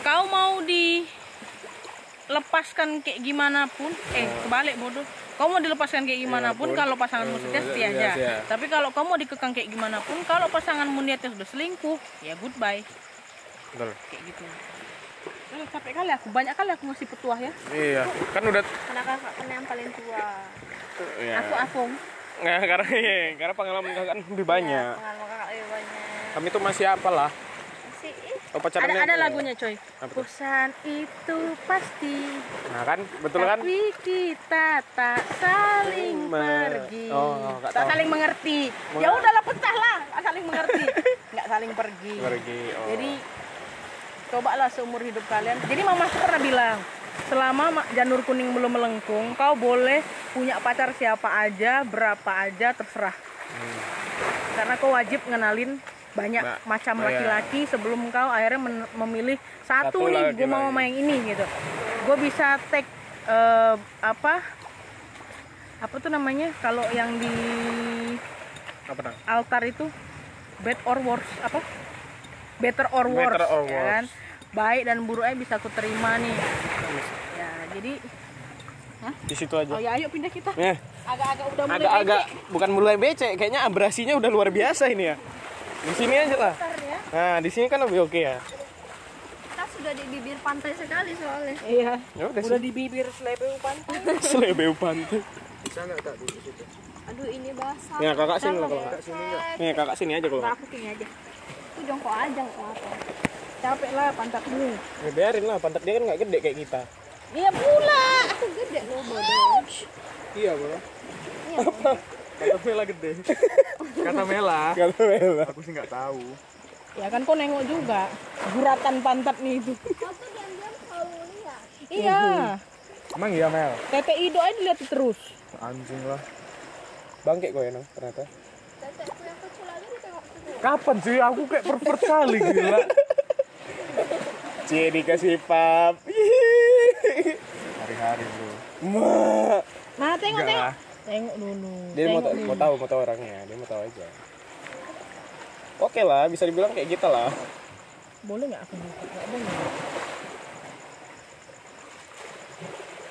Kau mau dilepaskan kayak gimana pun eh kebalik bodoh. Kau mau dilepaskan kayak gimana pun pun, kalau pasanganmu eh, setia setia aja. Setia. tapi kalau kau mau dikekang kayak gimana pun kalau pasanganmu niatnya sudah selingkuh ya goodbye. Betul. kayak gitu Capek kali aku banyak kali aku ngasih petuah ya Iya. Kan udah Karena kakak kan yang paling tua. ya. aku afung Nggak, karena iya, karena pengalaman kakak kan lebih banyak. Pengalaman kakak lebih banyak. Kami tuh masih apalah. Masih ih, Oh, pacarannya ada ada apa ya? lagunya coy Apa bosan itu pasti Nah kan, betul kan? Tapi kita tak saling Me- pergi. Oh, tak tahu. saling mengerti. Mengerti. Ya udahlah pecah lah, saling mengerti. Nggak saling pergi. Pergi. Oh. Jadi cobalah seumur hidup kalian. Jadi mama tuh pernah bilang, selama ma- janur kuning belum melengkung, kau boleh punya pacar siapa aja, berapa aja terserah. Karena kau wajib ngenalin banyak Ba- macam oh, iya. laki-laki sebelum kau akhirnya memilih satu, Satu nih, gue mau sama yang ini gitu. Gue bisa take eh, apa apa tuh namanya kalau yang di Apa altar itu bad or worse apa better or worse, Better or ya kan? Baik dan buruknya bisa aku terima nih ya jadi Di situ aja. Oh ya ayo pindah kita. Eh, Agak-agak udah mulai agak-agak becek. bukan mulai becek, kayaknya abrasinya udah luar biasa ini ya. Di sini aja lah. Nah, di sini kan lebih oke ya. Kita sudah di bibir pantai sekali soalnya. Iya. Ya udah di bibir selebeu pantai. Selebeu pantai. Bisa nggak kak di situ? Aduh ini basah. Ya, kakak sini lah kalau nggak. Becek. Nih, kakak sini aja kalau Nah, aku sini aja. Itu jongkok aja nggak apa. Capek lah pantatmu. Ya, biarin lah, pantat dia kan nggak gede kayak kita. Iya pula. Aku gede loh bodoh. Iya bro. Iya. Kata Mela gede. Kata Mela. Kalau Mela. Aku sih nggak tahu. Ya kan kau nengok juga guratan pantat nih itu. Kau tuh diam-diam selalu lihat. Iya. Emang iya Mel? Tete Ido aja dilihat terus. Anjing lah. Bangke kok ya, Nang, ternyata. Tetekku yang kecil aja ditengok semua. Kapan sih aku kayak pervert kali gila. Cie dikasih pap. Hari-hari bro. Mak. Nah tengok Enggak tengok. lah. Tengok dulu. Dia mau, Tengok mau tahu, mau tahu orangnya, dia mau tahu aja. Oke lah, bisa dibilang kayak kita lah. Boleh nggak aku buka? Nggak boleh.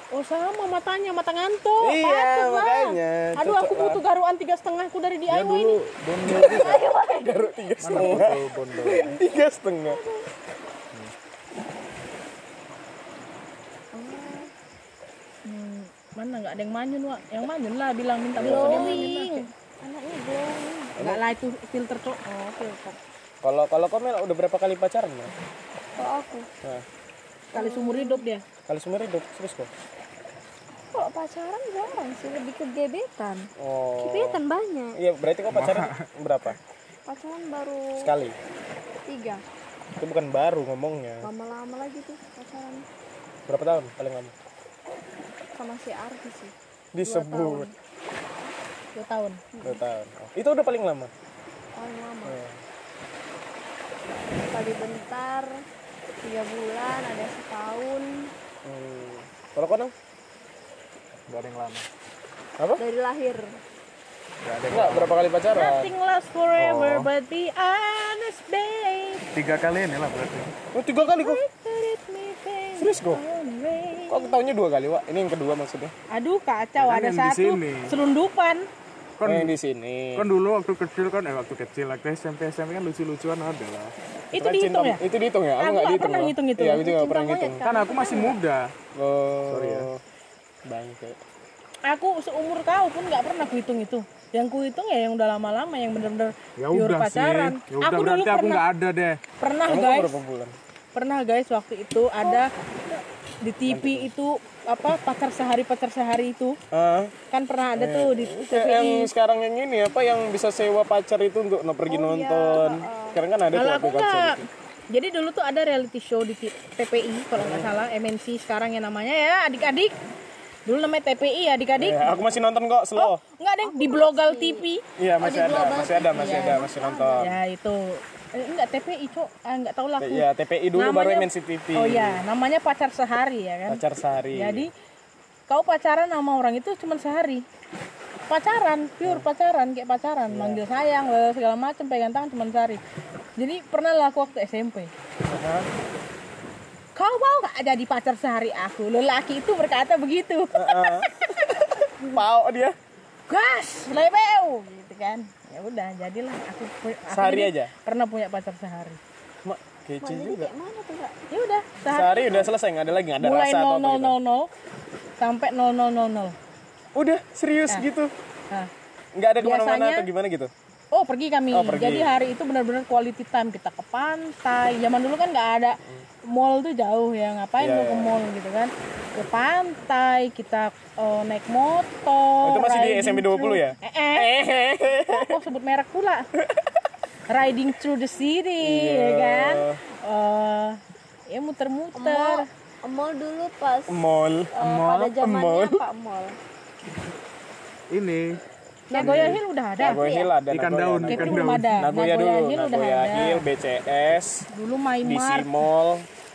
Oh sama matanya, mata ngantuk. Iya, Patut lah. makanya. Aduh aku butuh garuan tiga setengahku dari DIY Ya ini. dulu bondol Garuk tiga Mana setengah. Tiga setengah. Mana nggak ada yang manyun Wak? Yang manyun lah bilang minta foto dia manyun lah. Glowing. Anaknya glowing. Enggak lah itu filter cok. Oh, filter. Kalau kalau Komel udah berapa kali pacaran ya? Kalau aku. Nah, Kali seumur hidup dia. kali seumur hidup terus kok. Kalau pacaran jarang sih, lebih ke gebetan. Oh. Gebetan banyak. Iya, berarti kok pacaran berapa? Pacaran baru Sekali. tiga. Itu bukan baru ngomongnya. Lama-lama lagi tuh pacaran Berapa tahun paling lama? Sama si Arfi sih. Disebut. Dua tahun. Dua tahun. Oh, itu udah paling lama. Paling lama. Oh. Tadi bentar, tiga bulan, ada setahun. Hmm. Kalau kau Nang? Gak ada yang lama. Apa? Dari lahir. Gak ada Enggak, berapa kali pacaran? Nothing lasts forever Oh. but be honest babe. Tiga kali ini lah berarti. Oh, tiga kali kok. Serius kok? Kok aku tahunya dua kali, Wak? Ini yang kedua maksudnya. Aduh kacau Ya kan ada satu sini. selundupan. Oh, Kan yang di sini. kan dulu waktu kecil kan eh waktu kecil waktu SMP SMP kan lucu-lucuan ada lah. Itu dihitung cinta- ya? Itu dihitung ya? Aku Aku nggak nggak dihitung. pernah ngitung itu. Iya, aku pernah ngitung. Kan aku masih muda. Oh. Sorry ya. Bangke. Aku seumur kau pun nggak pernah kuhitung itu. Yang kuhitung ya yang udah lama-lama yang bener-bener Ya sih. pacaran. Ya udah aku dulu berarti aku pernah nggak ada deh. pernah Kamu guys, berapa bulan? pernah guys waktu itu ada di TV itu apa pacar sehari pacar sehari itu Ah, kan pernah ada tuh di kayak yang sekarang yang ini apa yang bisa sewa pacar itu untuk no, pergi nonton. Sekarang kan ada tuh aku nggak. gitu. Jadi dulu tuh ada reality show di TPI kalau nggak salah MNC sekarang yang namanya ya adik-adik. Dulu namanya TPI ya adik-adik. Ya, aku masih nonton kok slow. Enggak deh di Blogal TV. Iya, masih ada, masih ada, masih ada, masih nonton. Ya itu. Eh, enggak TPI, Cok. Ah, enggak tahu lah. Iya, TPI dulu baru Namanya- MNC TV. Oh iya, namanya pacar sehari ya kan. Pacar sehari. Jadi kau pacaran sama orang itu cuma sehari. Pacaran, pure pacaran, kayak pacaran, manggil sayang, lele, segala macam, pegang tangan cuma sehari. Jadi pernah lah aku waktu SMP. Aha. Kau mau nggak jadi pacar sehari aku? Lelaki itu berkata begitu. Ah. Pau dia. Gas, lebeu, gitu kan. Ya udah, jadilah aku, aku Sehari aja? Pernah punya pacar sehari. Mak, kece juga. Mana tuh kak? Ya udah, sehari. Sehari udah selesai, nggak ada lagi, nggak ada mulai rasa atau apa gitu. 0000 sampai 0000. Udah, serius gitu. Nah, Nggak ada ke mana-mana atau gimana gitu? Oh pergi kami. Oh, pergi. Jadi hari itu benar-benar quality time kita ke pantai. Zaman dulu kan nggak ada mall tuh jauh ya ngapain Iya, mau ke iya. mall gitu kan? Ke pantai kita eh, naik motor. Oh, itu masih di SMP 20 through- ya? Eh, eh. Oh, kok sebut merek pula. riding through the city Iya. ya kan? Eh, ya muter-muter. Mall dulu pas Mall. eh, pada zamannya apa mall? Ini Nagoya Hill udah ada. Nagoya Hill ada. Ikan daun, ikan belum daun. ada. Nagoya dulu, Hill udah Nagoya. Hill, BCS, Dulu DC Maimar. Mall.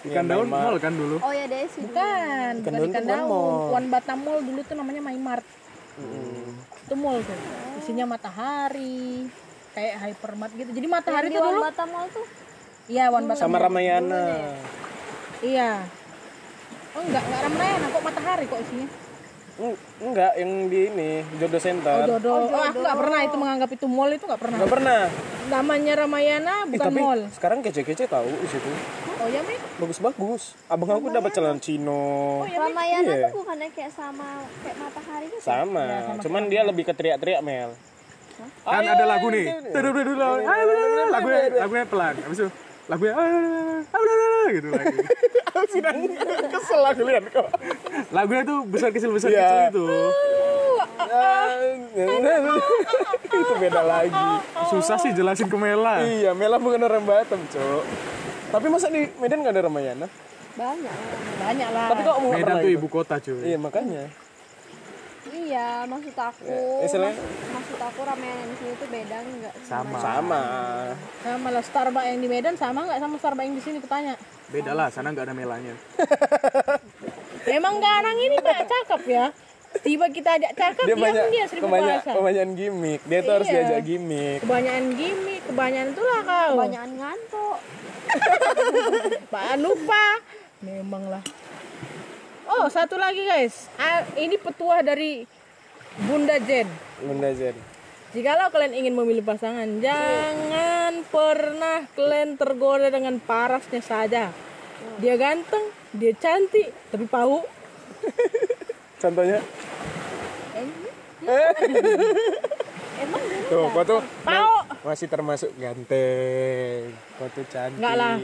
Ikan daun Maimar. mall kan dulu. Oh ya Desi. dulu. Bukan, bukan daun ikan bukan daun. mall. Wan Batam Mall dulu tuh namanya Maimart. Hmm. Itu mall tuh. Isinya matahari, kayak hypermart gitu. Jadi matahari tuh Wan dulu. Batam Mall tuh. Iya, Wan Batam. Sama. Ramayana. Iya. Oh enggak, enggak Ramayana kok matahari kok isinya. Eng- Enggak, yang di ini Jodoh Center. Jodoh. Oh, aku nggak pernah itu menganggap itu mall itu nggak pernah. Nggak pernah. Namanya Ramayana bukan tapi mall. sekarang kece-kece tahu di situ. Oh ya, Mi? Bagus-bagus. Abang aku dapat celana chino. Ramayana Iya. tuh bukannya kayak sama kayak matahari gitu Sama, cuman dia lebih ke teriak-teriak Mel. kan Ayo, ada lagu nih lagunya lagunya pelan habis itu lagunya "Ah, gitu lagi Sidang kesel aku lihat kok. lagunya tuh besar kecil besar Iya. kecil itu itu beda lagi. susah sih jelasin ke Mela Iya, Mela bukan orang Batam, Cok. Tapi masa di Medan nggak ada Ramayana? banyak. Banyak lah. Tapi kok Medan tuh ibu kota cuy Iya, makanya. Iya maksud aku Ya, istilahnya- maksud, maksud aku Ramayana di sini tuh beda nggak sama Sama. Sama lah Starbucks yang di Medan sama nggak sama Starbucks yang di sini kutanya. beda lah sana nggak ada Melanya Memang garang ini Pak cakep ya. Tiba kita ajak cakep Dia banyak dia seribu kebanyak, bahasa. kebanyakan gimmick. Dia tuh harus Iya. diajak gimmick. Kebanyakan gimmick, kebanyakan itulah kau. kebanyakan ngantuk Pak lupa. Memang lah. Oh, satu lagi guys. Ah, ini petuah dari Bunda Jen. Bunda Zen. Jikalau kalian ingin memilih pasangan, jangan pernah kalian tergoda dengan parasnya saja. Dia ganteng, dia cantik, tapi pau. Contohnya? emang dulu Tuh, kau tuh Pau. masih termasuk ganteng. Kau tuh cantik. Enggak lah.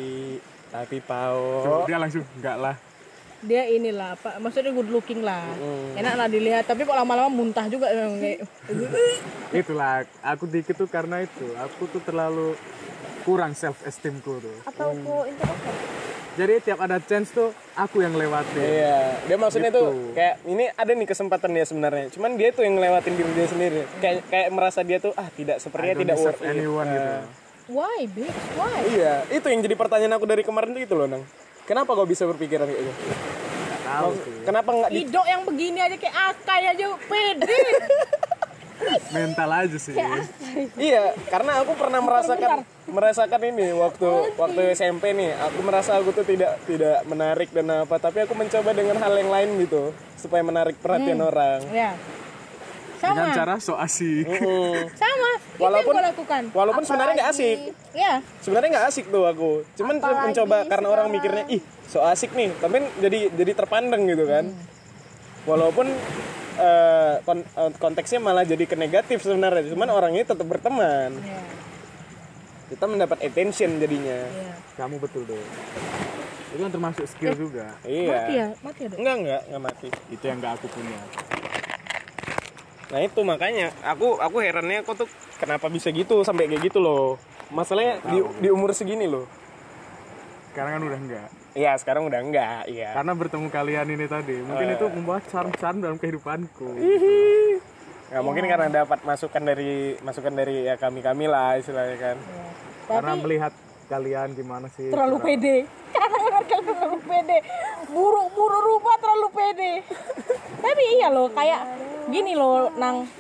Tapi pau. dia langsung nggak lah Dia inilah, Pak. Maksudnya good looking lah. Hmm. Enak lah dilihat, tapi kok lama-lama muntah juga itulah aku dikit tuh karena itu aku tuh terlalu kurang self esteemku tuh atau ku introvert jadi tiap ada chance tuh aku yang lewatin Iya, dia maksudnya Gitu. tuh kayak ini ada nih kesempatan dia sebenarnya. Cuman dia tuh yang ngelewatin diri dia sendiri. Kayak kayak merasa dia tuh ah tidak sepertinya tidak worth it. anyone Ah. gitu Why, bitch? Why? Iya, itu yang jadi pertanyaan aku dari kemarin tuh itu loh, Nang. Kenapa kau bisa berpikiran kayak gitu? tahu sih Kenapa nggak di Hidok yang begini aja kayak akai aja pede. mental aja sih Iya, karena aku pernah merasakan merasakan ini waktu waktu SMP nih. Aku merasa aku tuh tidak tidak menarik dan apa, tapi aku mencoba dengan hal yang lain gitu supaya menarik perhatian orang. Ya. dengan Sama. cara so asik Mm. Sama. Itu Walaupun- yang gua lakukan. Walaupun sebenarnya nggak asik. Ya. Sebenarnya nggak asik tuh aku. Cuman Apalagi mencoba karena orang sekarang. mikirnya ih so asik nih, tapi jadi jadi terpandang gitu kan. Walaupun eh, kon- eh, konteksnya malah jadi ke negatif sebenarnya. Cuman orangnya tetap berteman. Ya. Kita mendapat attention jadinya. ya. kamu betul deh itu kan termasuk skill juga Iya. Mati ya, mati ya. Dok? Enggak, enggak, enggak mati. itu yang nggak aku punya Nah, itu makanya aku aku herannya kok tuh kenapa bisa gitu sampai kayak gitu loh. Masalahnya di, di umur segini loh. sekarang kan udah enggak Iya, sekarang udah enggak, iya. karena bertemu kalian ini tadi mungkin itu membawa charm-charm dalam kehidupanku Nggak mungkin karena dapat masukan dari masukan dari ya kami-kami lah istilahnya kan. karena melihat kalian gimana sih Terlalu cara- pede. Karena mereka terlalu pede. Buruk-buruk rupa terlalu pede. Tapi iya loh, kayak gini loh, Nang.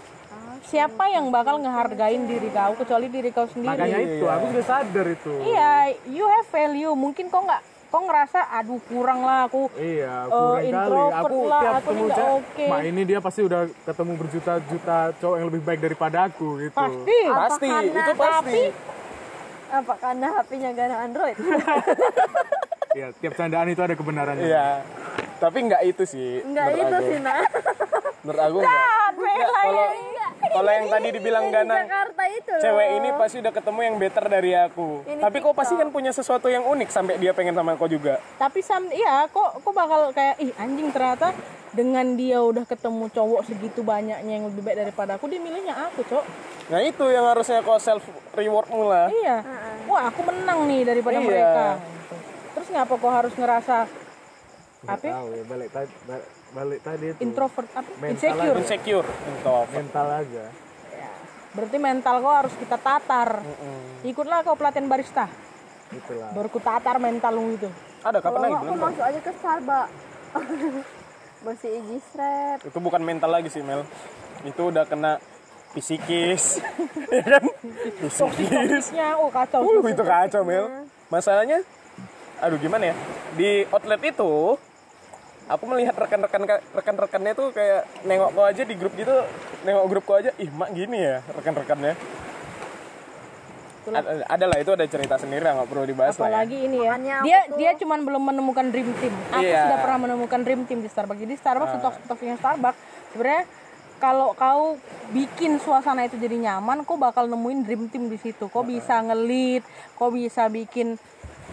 Siapa yang bakal ngehargain diri kau kecuali diri kau sendiri? makanya itu aku sudah sadar itu Iya, you have value. Mungkin kau nggak kau ngerasa aduh kurang lah aku Iya, Eh, kurang kali. introvert Aku lah, tiap aku ketemu cewek, oke. mak ini dia pasti udah ketemu berjuta-juta cowok yang lebih baik daripada aku gitu. pasti. Pasti, karena- itu pasti. Apa karena HP-nya gak ada Android Iya, tiap candaan itu ada kebenarannya. Iya. Tapi enggak itu sih. enggak menurut itu aku. sih nah Menurut aku enggak. Enggak, Kalau kalau yang tadi dibilang Yang di Ganang Jakarta itu loh cewek ini pasti udah ketemu yang better dari aku. Ini Tapi kok pasti kan punya sesuatu yang unik sampai dia pengen sama kau juga. Tapi sam iya kok kok bakal kayak ih anjing ternyata dengan dia udah ketemu cowok segitu banyaknya yang lebih baik daripada aku dia milihnya aku, Cok. Nah, itu yang harusnya kau self rewardmu lah. Iya. Wah, aku menang nih daripada Iya. mereka. Gitu. Terus ngapa kok harus ngerasa apa? ya, balik tadi balik, tadi itu Introvert apa? Insecure. Insecure. Introvert. mental aja. Berarti mental kau harus kita tatar. Ikutlah kau pelatihan barista. Itulah. Baru ku tatar mental lu itu. Ada kapan lagi aku masuk aja ke Starbucks bersih igi strap Itu bukan mental lagi sih, Mel. Itu udah kena psikis. ya kan? Psikis. Ya, oh kacau. Uh, itu kacau, Mel. Masalahnya aduh gimana ya? Di outlet itu aku melihat rekan-rekan rekan-rekannya tuh kayak nengok kau aja di grup gitu nengok grup kau aja ih mak gini ya rekan-rekannya ada, ada lah itu ada cerita sendiri nggak perlu dibahas lah ya. apalagi ini ya Makanya dia tuh- dia cuman belum menemukan dream team aku Iya. sudah pernah menemukan dream team di Starbucks jadi Starbucks untuk stoknya Starbucks sebenarnya kalau kau bikin suasana itu jadi nyaman kau bakal nemuin dream team di situ. Kau bisa ngelit kau bisa bikin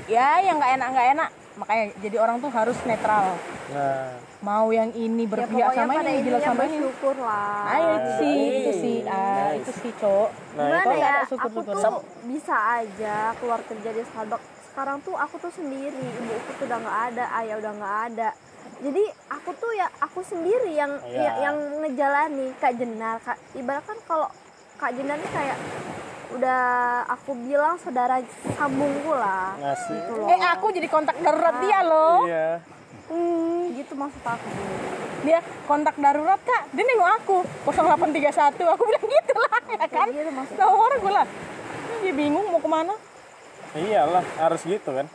ya yang nggak enak nggak enak. Makanya jadi orang tuh harus netral. Nah mau yang ini ya berpihak pokoknya sama ini gila sama ini. bersyukur lah ah itu sih itu sih. Ah itu sih cok. Nah gimana itu. ya? Syukur- aku syukur. tuh bisa aja keluar kerja di Starbucks. Sekarang tuh aku tuh sendiri ibuku tuh udah nggak ada ayah udah nggak ada jadi aku tuh ya aku sendiri yang Iya. ya- yang ngejalani kak Jenar kak ibarat kan kalau kak Jenar nih kayak udah aku bilang saudara sambungku lah ngasih. gitu loh. Eh aku jadi kontak darurat dia loh. Iya. Hmm, gitu maksud aku. Dia kontak darurat kak. Dia nengok aku. 0831 aku bilang gitu lah ya kan? Gitu maksud tahu orang gue lah. Dia bingung mau ke mana. Iyalah harus gitu kan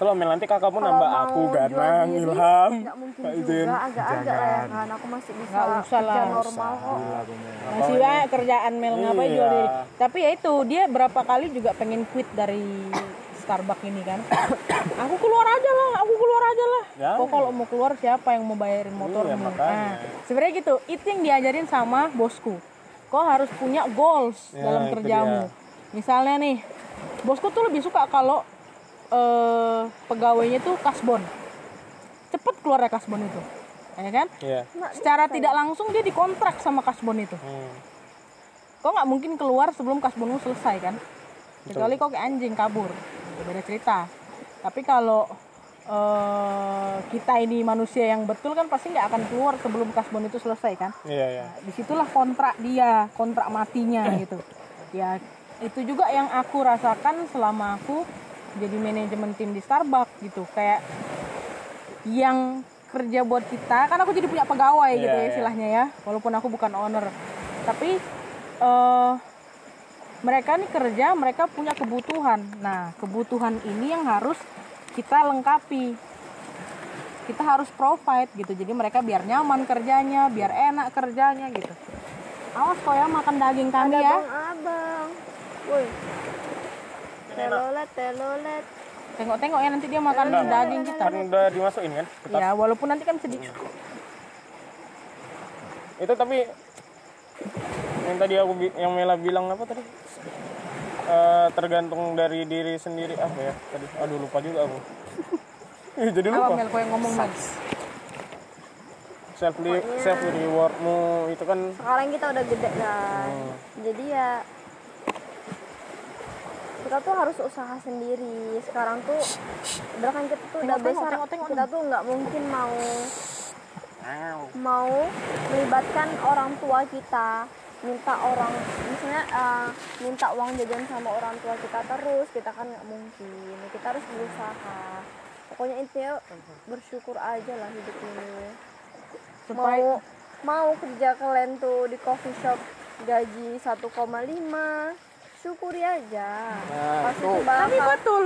Selalu Mel nanti kakakmu Kalau nambah mau aku jual Ganang diri, Ilham. Nggak mungkin juga Izin agak-agak lah ya kan aku masih bisa Nggak usah lah. kerja normal kok. Masih banyak kerjaan Mel. Ngapain Iya. jual diri? Tapi ya itu dia berapa kali juga pengen quit dari Starbucks ini kan? Aku keluar aja lah aku keluar aja lah. Ya. kok kalau mau keluar siapa yang mau bayarin motormu Iya, nah sebenarnya gitu itu yang diajarin sama bosku. Kau harus punya goals Ya, dalam kerjamu. dia. misalnya nih bosku tuh lebih suka kalau eh, pegawainya tuh kasbon. Cepet keluar ya kasbon itu ya kan? Iya. Secara tidak langsung dia dikontrak sama kasbon itu. Hmm. kok nggak mungkin keluar sebelum kasbonmu selesai kan? Kecuali kok kayak anjing kabur. Itu beda cerita. Tapi kalau eh, kita ini manusia yang betul kan pasti nggak akan keluar sebelum kasbon itu selesai kan? Iya iya. Di situlah kontrak dia kontrak matinya gitu. Ya itu juga yang aku rasakan selama aku jadi manajemen tim di Starbucks gitu. Kayak yang kerja buat kita kan aku jadi punya pegawai gitu Iya, ya iya. istilahnya ya walaupun aku bukan owner. Tapi eh mereka nih kerja mereka punya kebutuhan. Nah kebutuhan ini yang harus kita lengkapi. Kita harus provide gitu. Jadi mereka biar nyaman kerjanya biar enak kerjanya gitu. Awas kok ya makan daging kami ada ya. bang abang woi telolet telolet tengok-tengok ya nanti dia makan daging kita Kan udah dimasukin kan ke tas. ya walaupun nanti kan sedih Itu tapi yang tadi aku yang Mela bilang apa tadi? Eh, tergantung dari diri sendiri apa ya tadi? Aduh lupa juga aku. Ih, Jadi apa lupa. Mel kau yang ngomong Mel Self self rewardmu itu kan sekarang kita udah gede kan Hmm. jadi ya kita tuh harus usaha sendiri. Sekarang tuh udah kan kita tuh udah besar kita tuh nggak mungkin mau mau melibatkan orang tua kita minta orang misalnya eh, minta uang jajan sama orang tua kita terus kita kan nggak mungkin. Kita harus berusaha. Pokoknya intinya bersyukur aja lah hidup ini. Mau mau kerja kalian tuh di coffee shop gaji 1,5 syukuri aja. Nah, itu tapi betul.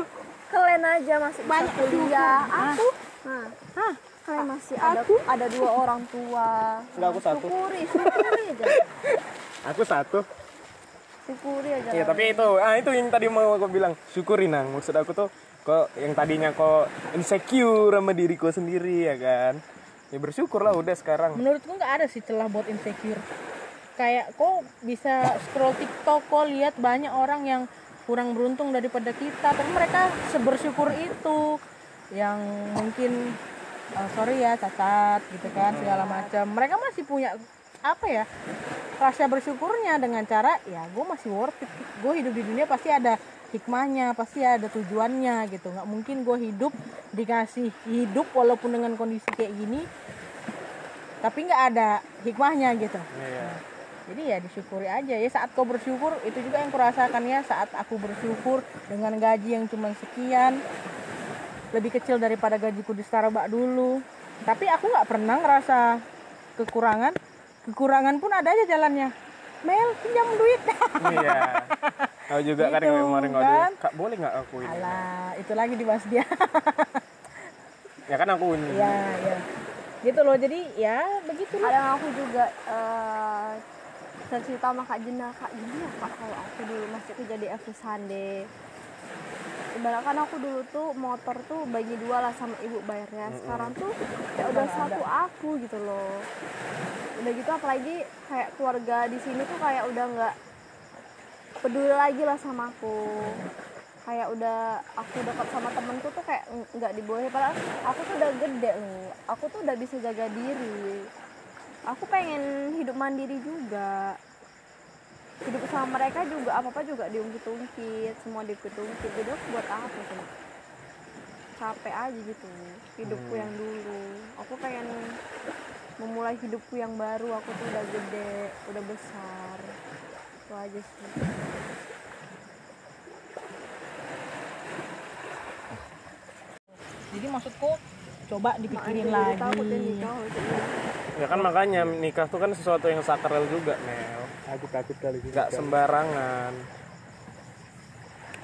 Kalian aja masih bisa Banyak kuliah. syukur. aku? Nah Hah? kalian masih ada ada dua orang tua. Enggak, aku satu. syukuri syukuri aja. Aku satu. syukuri aja Iya tapi itu ah itu yang tadi mau aku bilang. Syukuri nang. Maksud aku tuh kok yang tadinya kok insecure sama diriku sendiri ya kan? Ya bersyukur lah udah sekarang. Menurutku nggak ada sih celah buat insecure kayak kok bisa scroll TikTok kok lihat banyak orang yang kurang beruntung daripada kita. Tapi mereka sebersyukur itu yang mungkin eh, sorry ya cacat gitu kan segala macam. Mereka masih punya apa ya rasa bersyukurnya dengan cara ya gue masih worth it. Gue hidup di dunia pasti ada hikmahnya pasti ada tujuannya gitu. Nggak mungkin gue hidup dikasih hidup walaupun dengan kondisi kayak gini tapi nggak ada hikmahnya gitu. Iya jadi ya disyukuri aja ya saat kau bersyukur itu juga yang kurasakan ya saat aku bersyukur dengan gaji yang cuma sekian lebih kecil daripada gajiku di Starbucks dulu. Tapi aku nggak pernah ngerasa kekurangan. Kekurangan pun ada aja jalannya. Mel pinjam duit. Iya. Aku juga kan Gitu, kemarin nggak kan? kak boleh nggak aku ini? Alah, itu lagi dibahas dia. Ya kan aku ini. ya ya gitu loh jadi ya begitu loh kadang aku juga eh cerita sama kak Jena. Kak gini ya kak. Kalau aku dulu masih kerja di Every Sunday ibaratkan aku dulu tuh motor tuh bagi dua lah sama ibu bayarnya. Sekarang tuh ya udah satu aku gitu loh. Udah gitu apalagi kayak keluarga di sini tuh kayak udah nggak peduli lagi lah sama aku. Kayak udah aku dekat sama temenku tuh kayak ng- nggak dibolehin. Padahal aku tuh udah gede loh. Aku tuh udah bisa jaga diri aku pengen hidup mandiri juga. Hidup sama mereka juga apa apa juga diungkit-ungkit semua diungkit-ungkit. Jadi aku buat apa sih capek aja gitu hidupku yang dulu. Aku pengen memulai hidupku yang baru. Aku tuh udah gede udah besar. Itu aja sih. Jadi maksudku coba dipikirin Makanya lagi ya. Ya kan makanya nikah tuh kan sesuatu yang sakral juga, Mel. Aku takut kali ini. Gak sembarangan.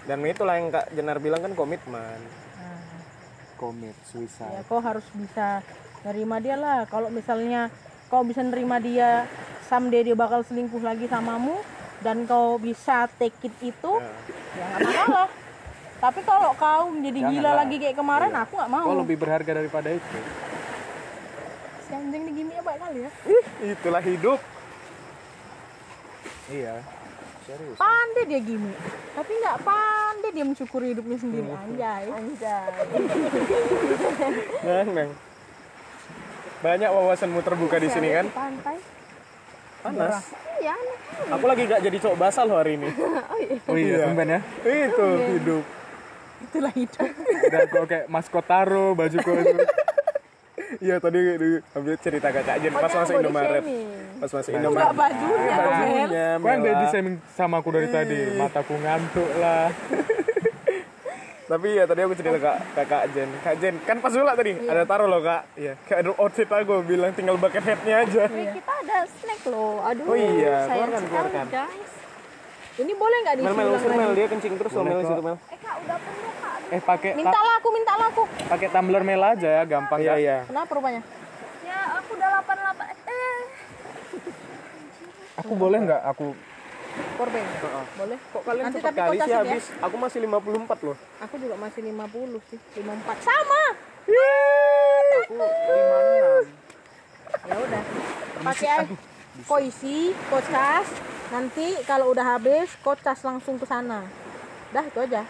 Dan itulah yang Kak Jenar bilang kan komitmen. Nah, Komit, ya suicide. kau harus bisa nerima dia lah kalau misalnya kau bisa nerima dia someday dia bakal selingkuh lagi samamu dan kau bisa take it itu ya nggak masalah tapi kalau kau menjadi gila Janganlah. lagi kayak kemarin aku nggak mau Kau lebih berharga daripada itu. Si anjing ini gini ya baik kali ya Ih, itulah hidup. Iya. Serius. pandai dia gini tapi nggak pandai dia mensyukuri hidupnya sendiri anjay anjay Neng, neng. Banyak wawasanmu terbuka di sini kan? di pantai Panas. iya aneh Aku lagi gak jadi cowok basah loh hari ini. Oh iya, tumben ya. Itu hidup. itulah hidup Udah kok kayak maskot taro, baju kau itu. Iya tadi di- ambil cerita kakak Jen pas masuk body Indomaret. Pas masuk enggak Indomaret. bajunya Mel. Bajunya, Kau yang Mela. body shaming sama aku dari tadi. Mataku ngantuk lah. Tapi ya tadi aku cerita kak kakak Jen. Kak Jen kan pas dulu tadi ada taruh loh kak. Iya. Kayak ada outfit aku bilang tinggal bucket hatnya aja. Tapi kita ada snack loh aduh Oh iya, keluarkan, keluarkan. guys ini boleh nggak Mel Mel diulang usir Mel. dia kencing terus loh Mel situ Mel. eh kak udah penuh kak. Eh pakai minta lah aku minta lah aku. pakai tumbler mel aja ya, gampang Iya Kak. iya. kenapa rupanya? Ya aku udah 88 eh. Aku boleh nggak? Aku powerbank boleh? Kok kalian Nanti cepet tapi kali sih ya. habis? Aku masih 54 loh. aku juga masih 50 sih 54 sama! Aku 56. ya udah pakai aja kau isi kau cas nanti kalau udah habis kau cas langsung ke sana dah itu aja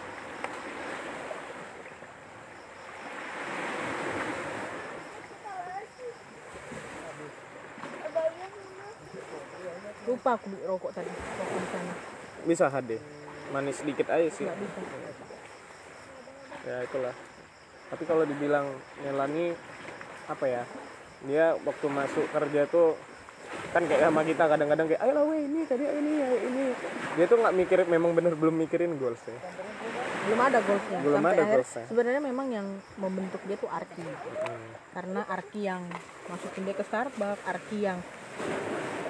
lupa aku beli rokok tadi rokok di sana Bisa HD. Manis sedikit aja sih. nggak bisa Ya itulah. Tapi kalau dibilang Melani apa ya? Dia waktu masuk kerja tuh kan kayak sama kita kadang-kadang kayak ayo lah weh ini tadi ini ayo ini. Dia tuh nggak mikirin memang bener belum mikirin goals ya belum ada goalsnya. Belum Sampai ada akhir- goalsnya. sebenarnya memang yang membentuk dia tuh Arki. Karena Arki yang masukin dia ke Starbucks Arki yang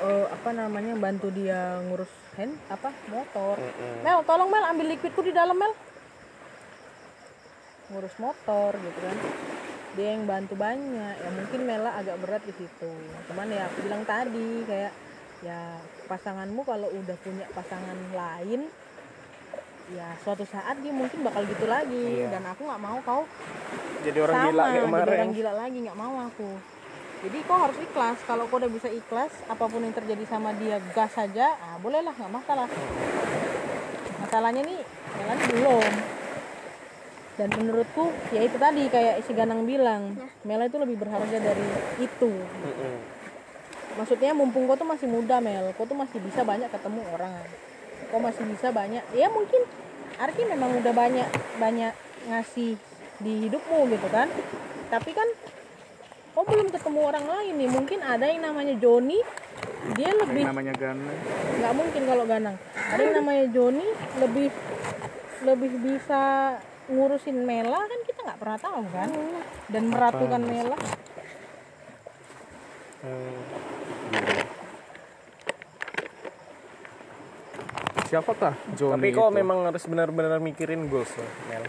eh, apa namanya bantu dia ngurus hand apa motor. Mel tolong Mel ambil liquidku di dalam Mel. Ngurus motor gitu kan dia yang bantu banyak. Ya mungkin Mela agak berat di situ. Cuman ya aku bilang tadi kayak ya pasanganmu kalau udah punya pasangan lain ya suatu saat dia mungkin bakal gitu lagi. Dan aku nggak mau kau jadi orang sama gila kayak jadi kemarin. orang gila lagi nggak mau aku. Jadi kau harus ikhlas. Kalau kau udah bisa ikhlas apa pun yang terjadi sama dia gas saja ah bolehlah nggak masalah. Masalahnya nih Melani belum dan menurutku ya itu tadi kayak si Ganang bilang Mela itu lebih berharga dari itu. Mm-mm. maksudnya mumpung kau tuh masih muda Mel kau tuh masih bisa banyak ketemu orang. Kau masih bisa banyak ya mungkin Arki memang udah banyak banyak ngasih di hidupmu gitu kan. Tapi kan kau belum ketemu orang lain nih. Mungkin ada yang namanya Joni dia lebih namanya Gana. nggak mungkin kalau Ganang. Ada yang namanya Joni lebih lebih bisa ngurusin Mela kan kita nggak pernah tahu kan? Dan meratukan Mela. Hmm. Siapakah Johnny tapi kok itu? memang harus benar-benar mikirin goals loh Mel?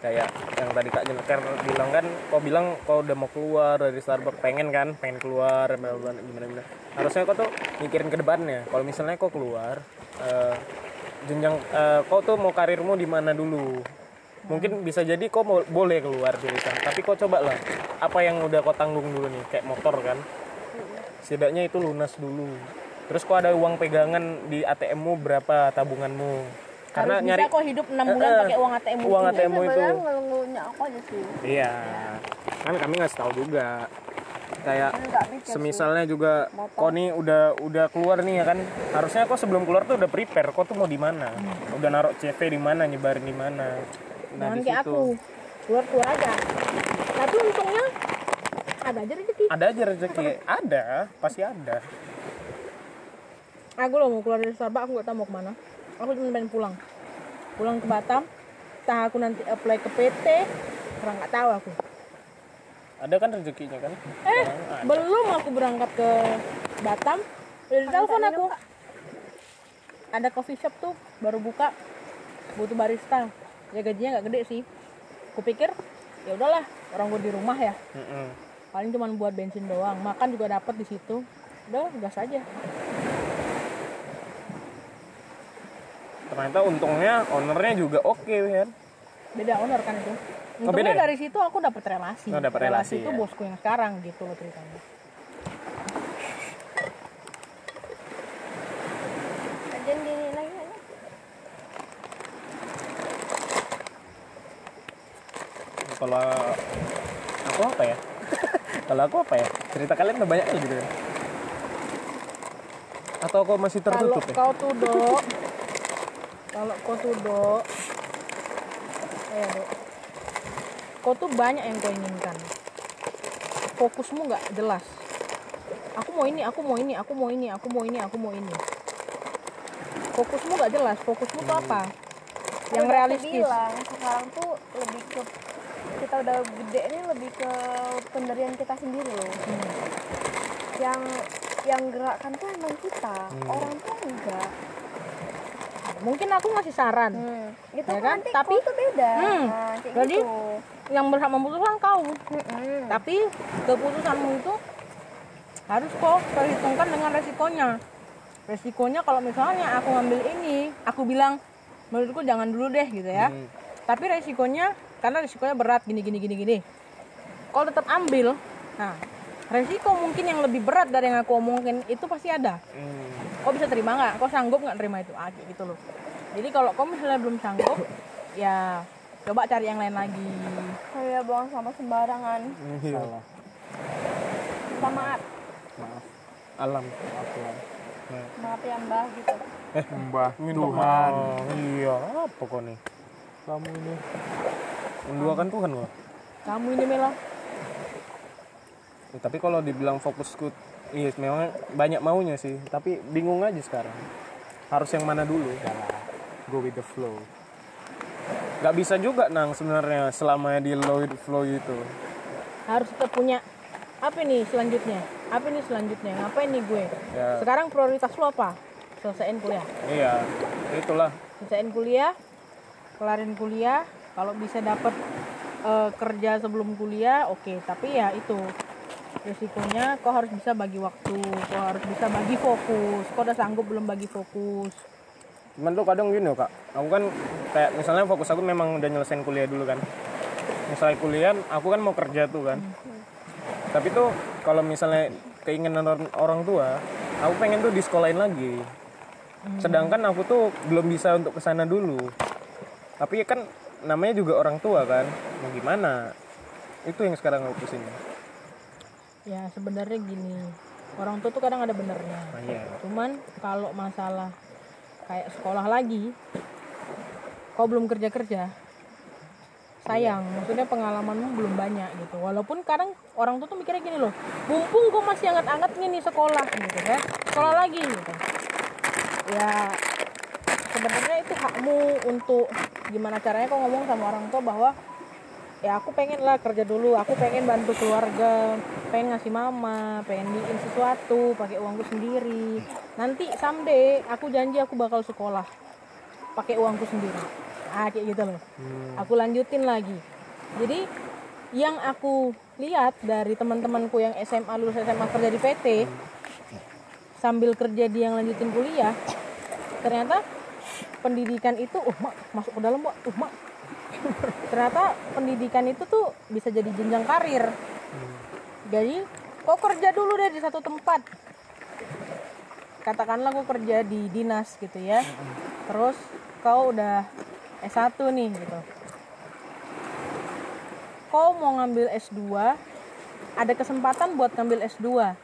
Kayak yang tadi kak Jennifer bilang kan kau bilang kau udah mau keluar dari Starbucks pengen kan? Pengen keluar gimana gimana harusnya kau tuh mikirin ke depannya. Kalau misalnya kau keluar eh, jenjang eh, kau tuh mau karirmu di mana dulu? Mungkin bisa jadi kau mau, boleh keluar dari sana tapi kau coba lah. Apa yang udah kau tanggung dulu nih? Kayak motor kan? Setidaknya itu lunas dulu. Terus kau ada uang pegangan di ATM-mu berapa tabunganmu? Karena Harus nyari bisa kok hidup 6 bulan eh, pakai uang ATM uang itu. ATM-mu itu aku aja sih. Iya. Kan kami nggak tahu juga kayak nggak semisalnya juga kau nih udah udah keluar nih ya kan harusnya kau sebelum keluar tuh udah prepare kau tuh mau di mana udah naruh CV di mana nyebarin di mana nah Jangan di kayak situ aku. Keluar-keluar aja. Tapi untungnya ada aja rezeki. ada aja rezeki ada pasti ada Aku loh mau keluar dari Starbucks, aku gak tahu mau ke mana. Aku cuma pengen pulang. Pulang ke Batam. Entah aku nanti apply ke PT. Kurang nggak tahu aku. Ada kan rezekinya kan Eh, belum aku berangkat ke Batam. Udah ditelepon aku. Ada coffee shop tuh, baru buka. Butuh barista. Ya gajinya nggak gede sih. Kupikir ya udahlah, orang gue di rumah ya. Mm-mm. Paling cuma buat bensin doang. Makan juga dapat di situ. Udah, gas aja. ternyata untungnya ownernya juga oke kan beda owner kan itu Untungnya ya? dari situ aku dapat relasi. Oh, dapat relasi, itu ya. bosku yang sekarang gitu loh ceritanya. Kalau aku apa ya kalau aku apa ya cerita kalian udah banyak gitu kan atau kok masih Kalau tertutup ya kau tuh dok, kalau kau tuh dok, ayo dok, kau tuh banyak yang kau inginkan. Fokusmu nggak jelas. Aku mau ini, aku mau ini, aku mau ini, aku mau ini, aku mau ini. Fokusmu nggak jelas. Fokusmu tuh apa? Yang Udah realistis. bilang sekarang tuh lebih ke kita udah gede ini lebih ke pendirian kita sendiri loh. Hmm. Yang yang gerakkan tuh emang kita, Hmm. orang tuh enggak. Mungkin aku ngasih saran. Hmm. Itu Ya kan kan? Tapi- tuh beda. Hmm. Nah, Jadi- gitu. Yang berhak memutuskan kau. Tapi keputusanmu itu harus kok perhitungkan dengan resikonya. Resikonya kalau misalnya aku ngambil ini, aku bilang menurutku jangan dulu deh gitu ya. Tapi resikonya karena resikonya berat gini gini gini gini. Kalau tetap ambil, nah resiko mungkin yang lebih berat dari yang aku omongin itu pasti ada. Hmm. Kau bisa terima nggak? Kau sanggup nggak terima itu? Ah, gitu loh. Jadi kalau kau misalnya belum sanggup, ya coba cari yang lain lagi. Kayak buang sampah sembarangan. Iya. Minta maaf. maaf alam maaf. Nah. Maaf ya mbah gitu. eh Mbah Tuhan iya apa kok nih kamu ini menduakan Tuhan kok Kamu ini Mela, Ya, tapi kalau dibilang fokusku iya memang banyak maunya sih tapi bingung aja sekarang harus yang mana dulu go with the flow nggak bisa juga nang sebenarnya selama di low flow itu. Harus tetap punya apa nih selanjutnya? Apa nih selanjutnya? Ngapain nih gue? Ya. sekarang prioritas lo apa? Selesaiin kuliah. Iya itulah. Selesaiin kuliah kelarin kuliah. Kalau bisa dapat eh, kerja sebelum kuliah oke. Tapi ya itu resikonya kau harus bisa bagi waktu kau harus bisa bagi fokus. Kau udah sanggup belum bagi fokus cuman tuh kadang gini loh kak. Aku kan kayak misalnya fokus aku memang udah nyelesain kuliah dulu kan. Misalnya kuliah aku kan mau kerja tuh kan. Tapi tuh kalau misalnya keinginan orang, tua aku pengen tuh di sekolahin lagi. Sedangkan aku tuh belum bisa untuk ke sana dulu. Tapi kan namanya juga orang tua kan mau gimana? Itu yang sekarang aku pusing. Ya sebenarnya gini orang tua tuh kadang ada benernya. Nah, iya. Cuman kalau masalah kayak sekolah lagi. Kau belum kerja kerja sayang maksudnya pengalamanmu belum banyak gitu. Walaupun kadang orang tua tuh mikirnya gini loh mumpung kau masih anget-anget nih sekolah gitu ya sekolah lagi gitu. Ya sebenarnya itu hakmu untuk gimana caranya kau ngomong sama orang tua bahwa ya aku pengen lah kerja dulu aku pengen bantu keluarga pengen ngasih mama pengen bikin sesuatu pakai uangku sendiri nanti someday aku janji aku bakal sekolah. Pakai uangku sendiri. Ah kayak gitu loh. Aku lanjutin lagi. Jadi yang aku lihat dari teman-temanku yang SMA lulus SMA kerja di PT sambil kerja dia yang lanjutin kuliah ternyata pendidikan itu uh mak masuk ke dalam mak uh mak. Ternyata pendidikan itu tuh bisa jadi jenjang karir. Jadi kau kerja dulu deh di satu tempat katakanlah kau kerja di dinas gitu ya. Terus kau udah S1 nih gitu. Kau mau ngambil S2 ada kesempatan buat ngambil S2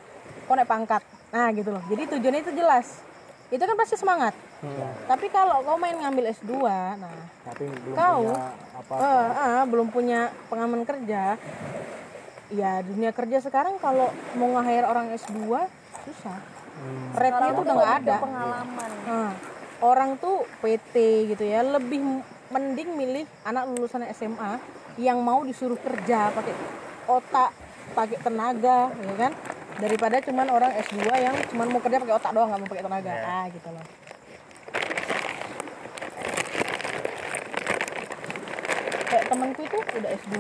kau naik pangkat. Nah gitu loh. Jadi tujuannya itu jelas. Itu kan pasti semangat. Tapi kalau kau main ngambil S2 nah Tapi belum Kau? punya apa Eh, eh, belum punya pengalaman kerja. Ya dunia kerja sekarang kalau mau nge-hire orang S2 susah rate-nya tuh udah nggak ada. pengalaman. Nah, orang tuh PT gitu ya lebih mending milih anak lulusan SMA yang mau disuruh kerja pakai otak pakai tenaga ya kan? Daripada cuman orang S2 yang cuman mau kerja pakai otak doang nggak mau pakai tenaga. Ah gitu loh. Kayak temanku itu udah S2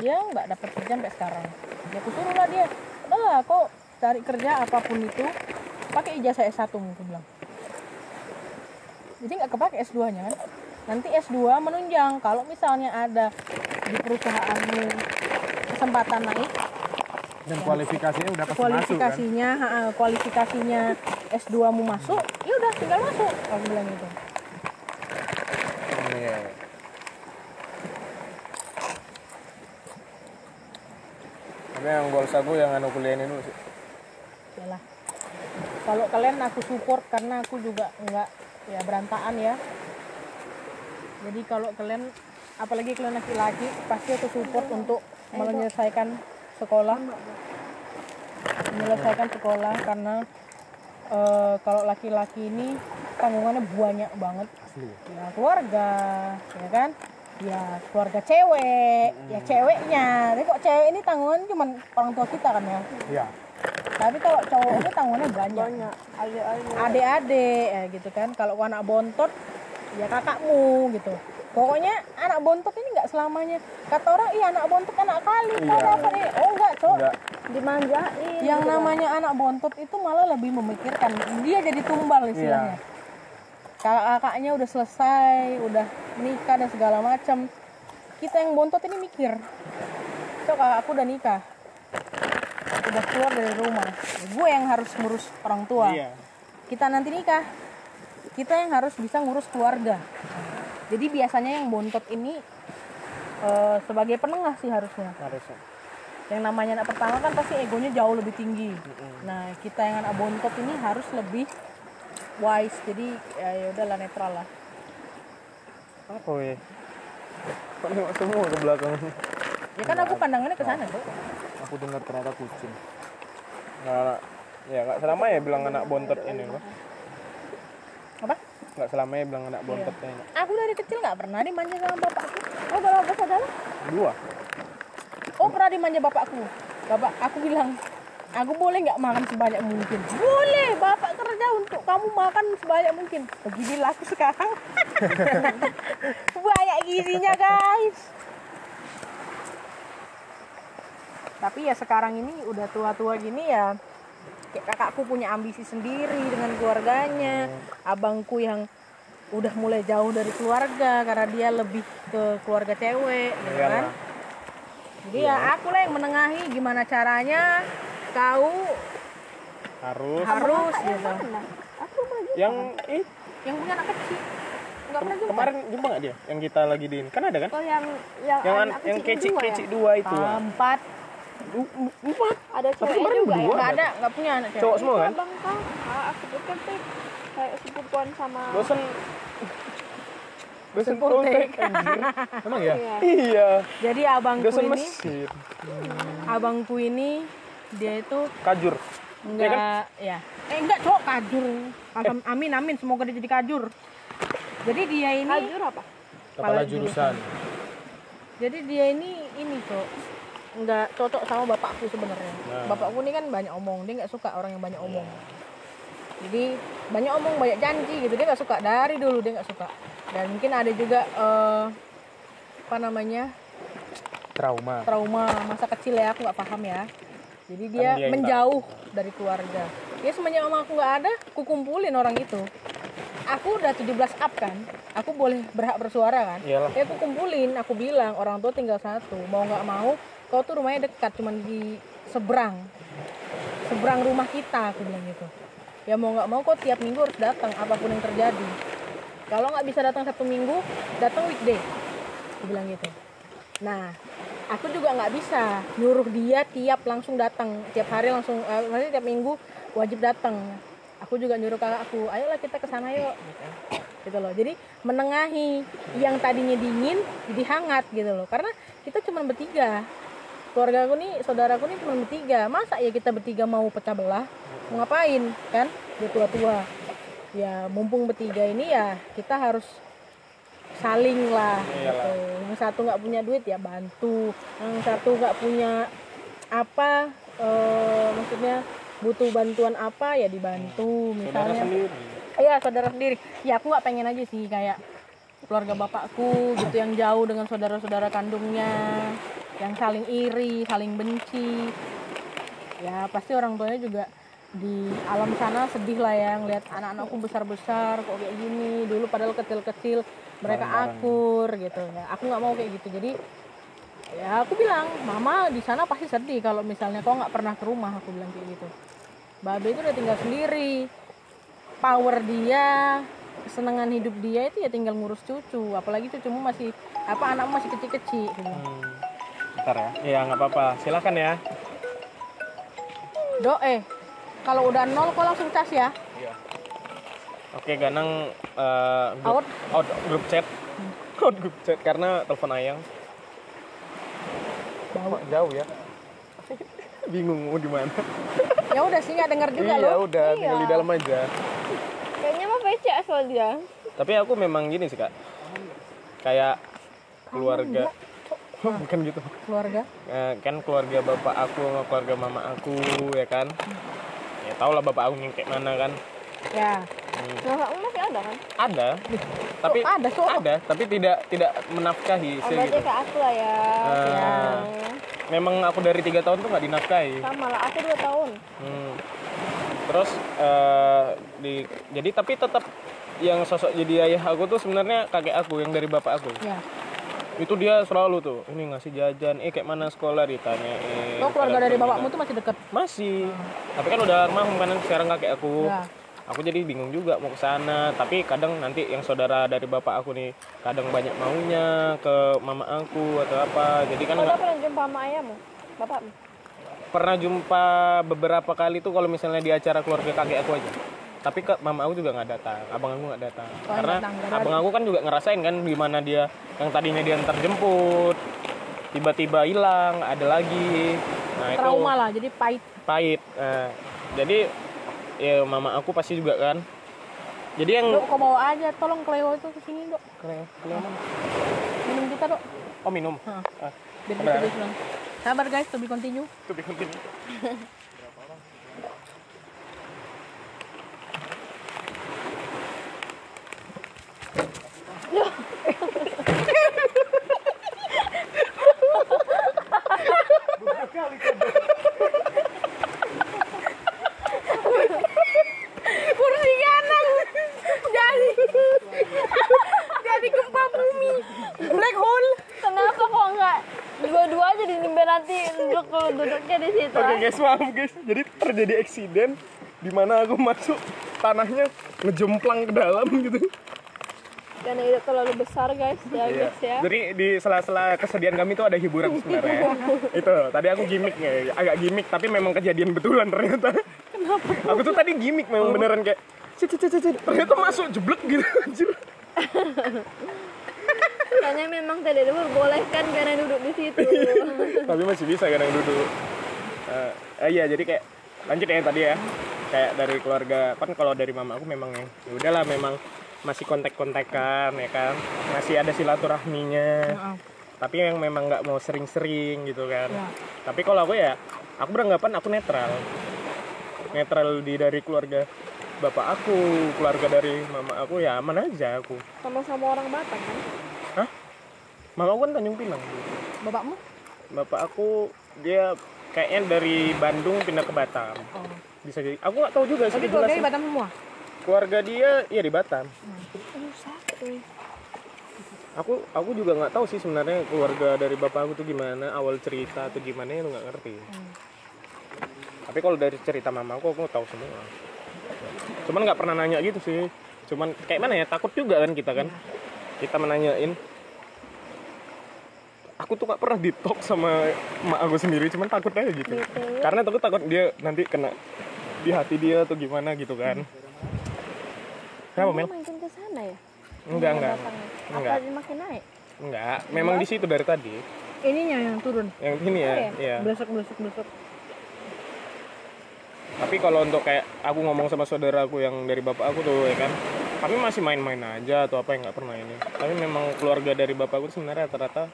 dia nggak dapat kerja sampai sekarang. Ya aku suruh lah dia udahlah kok cari kerja apa pun itu pakai ijazah S1 mungkin bilang jadi nggak kepake S2 nya kan nanti S2 menunjang kalau misalnya ada di perusahaanmu kesempatan naik dan kualifikasinya udah pasti masuk kan kualifikasinya ha, ha, kualifikasinya S2 mu masuk ya udah tinggal masuk aku bilang gitu. Tapi yang goals aku yang anu kuliah ini dulu sih. Yalah. Kalau kalian aku support karena aku juga nggak ya berantakan ya. Jadi kalau kalian apalagi kalian laki-laki pasti aku support untuk menyelesaikan sekolah. Menyelesaikan sekolah karena eh, kalau laki-laki ini tanggungannya banyak banget. Ya keluarga, ya kan? Ya keluarga cewek, ya ceweknya. Tapi kok cewek ini tanggungan cuma orang tua kita kan ya. iya Tapi kalau cowok itu tanggungannya banyak. banyak ayo-ayo Adik-adik ya gitu kan. Kalau anak bontot ya kakakmu gitu. Pokoknya anak bontot ini nggak selamanya. Kata orang iya anak bontot anak kali. Kau dapat ini. Oh enggak, Cok. Enggak. dimanjain Yang gitu. namanya anak bontot itu malah lebih memikirkan. Dia jadi tumbal istilahnya. Kakak-kakaknya udah selesai, udah nikah dan segala macam. Kita yang bontot ini mikir. Cok, kakakku udah nikah. Udah keluar dari rumah. Gue yang harus ngurus orang tua. iya kita nanti nikah kita yang harus bisa ngurus keluarga jadi biasanya yang bontot ini eh, sebagai penengah sih harusnya Harusnya. yang namanya anak pertama kan pasti egonya jauh lebih tinggi nah kita yang anak bontot ini harus lebih wise jadi ya ya udahlah netral lah Apa ya? Kok nengok semua ke belakang? ya kan aku pandangannya ke sana tuh Aku dengar ternyata kucing. Nggak, ya nggak selamanya bilang anak bontot ini loh. apa Nggak selamanya bilang anak bontot ini. aku dari kecil nggak pernah dimanja sama bapakku oh kalau bos adalah Dua. Oh pernah dimanja bapakku. Bapak aku bilang, aku boleh nggak makan sebanyak mungkin? Boleh, bapak kerja untuk kamu makan sebanyak mungkin. Beginilah aku sekarang. Banyak gizinya guys. Tapi ya sekarang ini udah tua-tua gini ya. Kayak kakakku punya ambisi sendiri dengan keluarganya. Abangku yang udah mulai jauh dari keluarga karena dia lebih ke keluarga cewek, gitu Iyalah. kan? Jadi ya aku lah yang menengahi gimana caranya kau Harus. harus gitu. Yang ih, Yang punya anak kecil. pernah juga kemarin jumpa nggak dia? Yang kita lagi diin. Kan ada kan? oh yang yang Yang yang kecil dua kecik-kecik ya? dua itu. Empat. Empat. ada kemarin juga ya. Nggak ada, nggak punya anak cewek. Cowok semua kan? bang kau ah, aku sebutkan tuh kayak sepupuan sama Dosen Dosen Poltek. Emang ya Iya. Iya. Jadi abangku Dosen ini, mesin. abangku ini dia itu Kajur. enggak ya. Eh enggak cowok kajur. Alham- Amin amin semoga dia jadi kajur. Jadi dia ini Kajur apa kepala jurusan Jadi dia ini ini cok nggak cocok sama bapakku sebenarnya. Nah. Bapakku ini kan banyak omong, dia nggak suka orang yang banyak omong. Jadi banyak omong banyak janji gitu dia nggak suka dari dulu dia nggak suka. dan mungkin ada juga eh, apa namanya trauma trauma masa kecil ya aku nggak paham ya jadi dia, dia yang menjauh dari keluarga ya semenjak mama aku nggak ada aku kumpulin orang itu aku udah 17 up kan aku boleh berhak bersuara kan Iyalah. ya aku kumpulin aku bilang orang tua tinggal satu mau nggak mau kau tuh rumahnya dekat cuman di seberang. Seberang rumah kita aku bilang gitu. Ya mau nggak mau kok tiap minggu harus datang apa pun yang terjadi. Kalau nggak bisa datang satu minggu datang weekday. Aku bilang gitu. Nah aku juga nggak bisa nyuruh dia tiap langsung datang. Tiap hari langsung eh, maksudnya tiap minggu wajib datang. Aku juga nyuruh kakak aku ayolah kita ke sana yuk. Gitu loh. Jadi menengahi yang tadinya dingin jadi hangat gitu loh. Karena kita cuma bertiga keluarga aku nih saudaraku nih cuma bertiga. Masa ya kita bertiga mau pecah belah? Mau ngapain kan? Dia tua tua ya mumpung bertiga ini ya kita harus saling lah gitu. yang satu nggak punya duit ya bantu. Yang satu nggak punya apa eh, maksudnya butuh bantuan apa ya dibantu saudara misalnya. sendiri. Iya saudara sendiri. Ya aku nggak pengen aja sih kayak keluarga bapakku gitu yang jauh dengan saudara-saudara kandungnya, yang saling iri, saling benci. Ya pasti orang tuanya juga di alam sana sedih lah ya ngeliat anak-anakku besar-besar kok kayak gini. Dulu padahal kecil-kecil mereka akur gitu. Ya aku nggak mau kayak gitu. Jadi ya aku bilang mama di sana pasti sedih kalau misalnya kau nggak pernah ke rumah aku bilang kayak gitu. Babe itu udah tinggal sendiri. Power dia kesenangan hidup dia itu ya tinggal ngurus cucu apalagi cucumu masih apa anakmu masih kecil-kecil gitu. Hmm. Bentar ya. Iya nggak apa-apa. Silakan ya. do eh kalau udah nol kok langsung cas ya Oke, Ganang eh, grup, out out grup chat. Out grup chat karena telepon Ayang. bau Jauh ya. Bingung mau di mana. ya udah sih nggak denger juga iya, loh udah tinggal di dalam aja. PC asal dia Tapi aku memang gini sih, Kak. Kayak keluarga bukan gitu. keluarga Eh, kan keluarga bapak aku sama keluarga mama aku ya kan. Ya tau lah bapak aku kayak mana kan. ya bapakmu masih ada kan Ada. Tapi ada, so. ada, tapi tidak tidak menafkahi oh, sih gitu. aku lah ya yang Memang aku dari tiga tahun tuh nggak dinafkahi. sama lah aku dua tahun Hmm. Terus eh, di jadi tapi tetap yang sosok jadi ayah aku tuh sebenarnya kakek aku yang dari bapak aku. ya Itu dia selalu tuh, ini ngasih jajan, eh kayak mana sekolah ditanyain. lo keluarga dari bapakmu tuh masih deket Masih. Tapi kan udah almarhum kan sekarang kakek aku. ya Aku jadi bingung juga mau ke sana, tapi kadang nanti yang saudara dari bapak aku nih kadang banyak maunya ke mama aku atau apa. Jadi kan kau nggak pernah jumpa sama ayahmu bapakmu pernah jumpa beberapa kali tuh kalau misalnya di acara keluarga kakek aku aja. Tapi ke mama aku juga nggak datang abang aku nggak datang. Soalnya karena datang, abang aku kan juga ngerasain kan gimana dia yang tadinya dia antar jemput tiba-tiba hilang ada lagi. Nah itu trauma lah jadi pahit. Pahit Nah, jadi ya mama aku pasti juga kan. Jadi yang dok kau bawa aja tolong Cleo itu ke sini dok. Cleo, Cleo mana? minum kita dok. Oh minum. Hah. ah, biar Sabar. bisa bilang sabar guys to be continue bingung ini kursi kanan jadi jadi gempa bumi black hole kenapa kok enggak dua-dua aja di nimbe nanti duduk kalau duduknya di situ Oke ah. Guys, maaf guys. Jadi terjadi eksiden di mana aku masuk tanahnya ngejemplang ke dalam gitu. karena itu terlalu besar guys ya Iya. guys ya Jadi di sela-sela kesedihan kami itu ada hiburan sebenarnya. itu tadi aku gimmick ya, agak gimmick tapi memang kejadian betulan ternyata. Aku tuh tadi gimmick memang beneran kayak cit cit cit cit. ternyata masuk jeblek gitu anjir. Katanya memang tidak diperbolehkan karena duduk di situ tapi masih bisa kadang duduk. Eh, eh, iya jadi kayak lanjut ya tadi ya. Kayak dari keluarga kan kalau dari mama aku memang yang ya udahlah memang masih kontak-kontakan ya kan. Masih ada silaturahminya. Tapi yang memang nggak mau sering-sering gitu kan. Ya. Tapi kalau aku ya aku beranggapan aku netral. Netral di dari keluarga bapak aku keluarga dari mama aku ya aman aja aku sama-sama orang Batak kan hah mama aku kan Tanjung Pinang Bapakmu? bapak aku dia kayaknya dari Bandung pindah ke Batam. Oh. bisa jadi. Aku nggak tahu juga sih Tapi keluarga di. Batam semua? keluarga dia ya di Batam. Oh satu. Aku aku juga nggak tahu sih sebenarnya keluarga dari bapak aku tuh gimana awal cerita atau gimana itu nggak ngerti. Tapi kalau dari cerita mama aku aku tahu semua. Cuman nggak pernah nanya gitu sih. Cuman kayak mana ya takut juga kan kita kan. Kita menanyain aku tuh nggak pernah di talk sama emak aku sendiri cuman takut aja gitu BTW. karena takut takut dia nanti kena di hati dia atau gimana gitu kan Kenapa Mel? Makin ke sana ya Enggak enggak Batangnya. Enggak. apa dia makin naik enggak memang di situ dari tadi Ininya yang turun. yang ini ya, Oh, iya. Blesek, blesek, blesek. Tapi kalau untuk kayak aku ngomong sama saudaraku yang dari bapak aku tuh ya kan, kami masih main-main aja atau apa yang nggak pernah ini. Tapi memang keluarga dari bapakku tuh sebenarnya rata-rata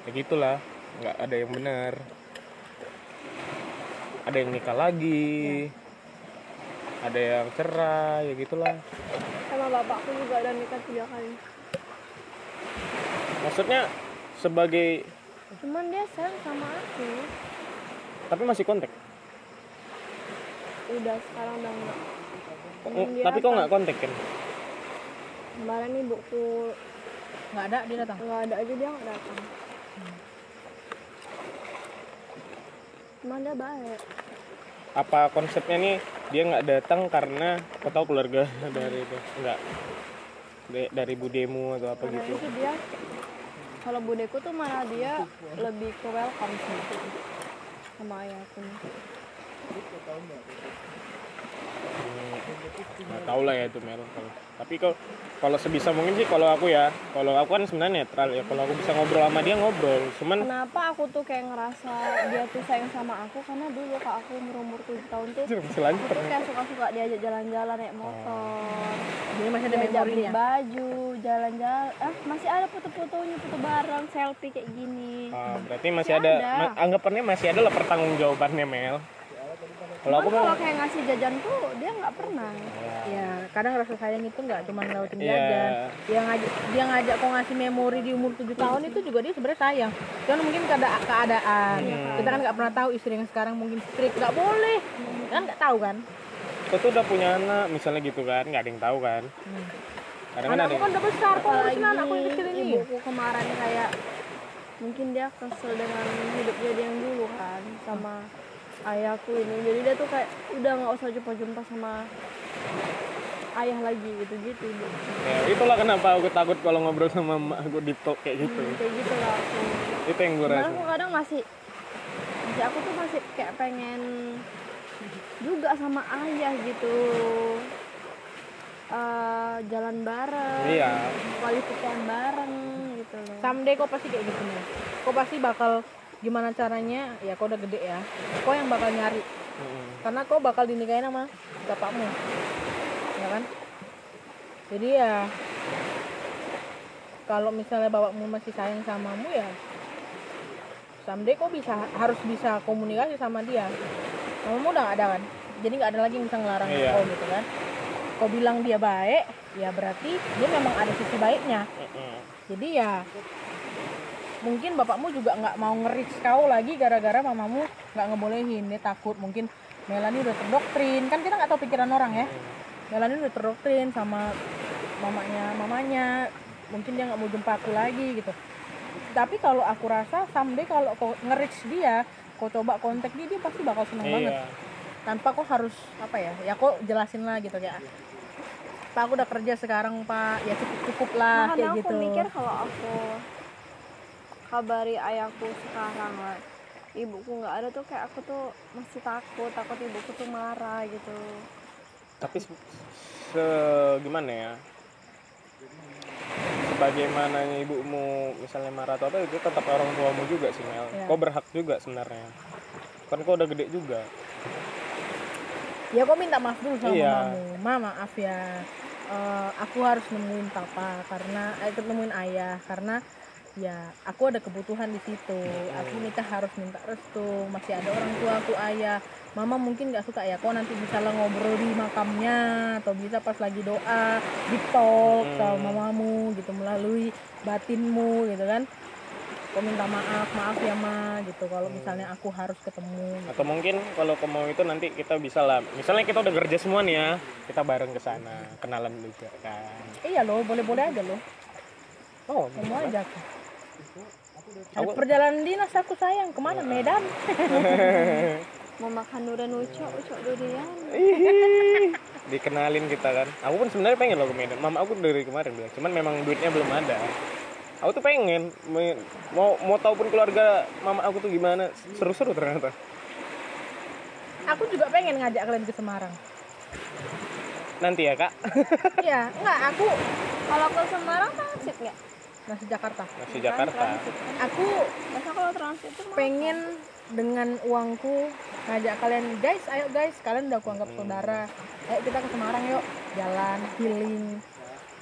ya gitulah, nggak ada yang benar. Ada yang nikah lagi, ada yang cerai, ya gitulah. sama bapakku juga ada nikah tiga kali Maksudnya sebagai, cuman dia sayang sama aku tapi masih kontak. udah sekarang udah enggak Oh, tapi kok nggak kontak kan? kemarin nih buku Nggak ada, dia datang. nggak ada aja dia nggak datang cuman dia baik. Apa konsepnya nih? Dia nggak datang karena kau tahu keluarga dari itu? Nggak. Dari budemu atau apa karena gitu? itu dia kalau budeku tuh malah dia lebih ke welcome sih. Sama ayahku. Nggak tahu lah ya itu Mel. Kalau tapi kok kalau sebisa mungkin sih kalau aku ya. Kalau aku kan sebenarnya netral ya. Kalau aku bisa ngobrol sama dia ngobrol. Cuman kenapa aku tuh kayak ngerasa dia tuh sayang sama aku? Karena dulu kak aku umur umur tujuh tahun tuh aku tuh kayak suka suka diajak jalan-jalan naik motor. Jadi masih ada diajak beli baju jalan-jalan. Ah masih ada foto-fotonya foto bareng selfie kayak gini. Ah, berarti masih Masih ada, ada. ma- anggapannya masih ada lah pertanggungjawabannya Mel kalau aku kalau kayak ngasih jajan tuh dia nggak pernah Ya, kadang rasa sayang itu nggak cuma ngelawatin Iya. jajan. Dia ngajak dia ngajak kau ngasih memori di umur 7 tahun itu juga dia sebenarnya sayang. Cuman mungkin keada- keadaan. Kita kan nggak pernah tahu istri yang sekarang mungkin strict nggak boleh. Kan nggak tahu kan. kau tuh udah punya anak misalnya gitu kan nggak ada yang tahu kan kadang kan Anakku kan udah besar, kok ngurusin anak aku yang kecil ini. ibuku kemarin kayak mungkin dia kesel dengan hidupnya dia yang dulu kan sama ayahku ini. Jadi dia tuh kayak udah nggak usah jumpa-jumpa sama ayah lagi gitu gitu ya, itulah kenapa aku takut kalau ngobrol sama emak aku di talk kayak gitu. Kayak gitu lah aku. Itu yang gue rasa aku kadang masih masih aku tuh masih kayak pengen juga sama ayah gitu. Eh, jalan bareng iya. kualifikasian bareng gitu loh. Someday kau pasti kayak gitu nih. Kau pasti bakal gimana caranya? Ya kau udah gede ya. Kau yang bakal nyari. Mm. Karena kau bakal dinikahin sama bapakmu. Ya kan? Jadi ya kalau misalnya bapakmu masih sayang samamu ya someday kau bisa harus bisa komunikasi sama dia. Mamamu udah gak ada kan? Jadi nggak ada lagi yang bisa ngelarang Iya. kau gitu kan? Kau bilang dia baik, ya berarti dia memang ada sisi baiknya jadi ya mungkin bapakmu juga nggak mau nge-reach kau lagi gara-gara mamamu nggak ngebolehin. Dia takut mungkin Melani udah terdoktrin. Kan kita nggak tahu pikiran orang ya. Melani udah terdoktrin sama mamanya mamanya. Mungkin dia nggak mau jumpa aku lagi gitu. Tapi kalau aku rasa someday kalau kau nge-reach dia kau coba kontak dia dia pasti bakal seneng banget. Iya tanpa kok harus apa ya ya kok jelasin lah gitu ya Pak aku udah kerja sekarang Pak. Ya cukup cukup lah Makanya kayak aku gitu. mikir kalau aku kabari ayahku sekarang lah ibuku nggak ada tuh kayak aku tuh masih takut takut ibuku tuh marah gitu. Tapi se, se- gimana ya? Sebagaimana ibumu misalnya marah atau apa itu tetap orang tuamu juga sih Mel. Iya. kau berhak juga sebenarnya. Kan kau udah gede juga. Ya kok minta maaf dulu sama Iya. mamamu. Ma maaf ya. Eh, aku harus nemuin papa karena eh, nemuin ayah karena ya aku ada kebutuhan di situ. Aku nikah harus minta restu masih ada orang tua aku ayah. Mama mungkin nggak suka ya kok nanti bisa lah ngobrol di makamnya atau bisa pas lagi doa di talk sama mamamu gitu melalui batinmu gitu kan. Kok minta maaf maaf ya ma gitu kalau misalnya aku harus ketemu gitu. atau mungkin kalau kamu mau itu nanti kita bisa lah misalnya kita udah kerja semua nih ya kita bareng ke sana kenalan juga kan. Iya loh boleh boleh aja loh. Oh kamu aja aku Aku- perjalanan dinas aku sayang ke mana? Medan. Mau makan durian ucok ucok durian. Dikenalin kita kan. Aku pun sebenarnya pengen loh ke Medan. Mama aku dari kemarin bilang cuman memang duitnya belum ada. Aku tuh pengen mau mau tahu pun keluarga mama aku tuh gimana. Seru-seru ternyata. Aku juga pengen ngajak kalian ke Semarang. Nanti ya kak. Iya enggak aku kalau ke Semarang transit nggak masih Jakarta? Masih Jakarta. Aku masa kalau transit tuh pengen dengan uangku ngajak kalian guys ayo guys kalian udah aku anggap saudara. Ayo kita ke Semarang yuk. Jalan healing.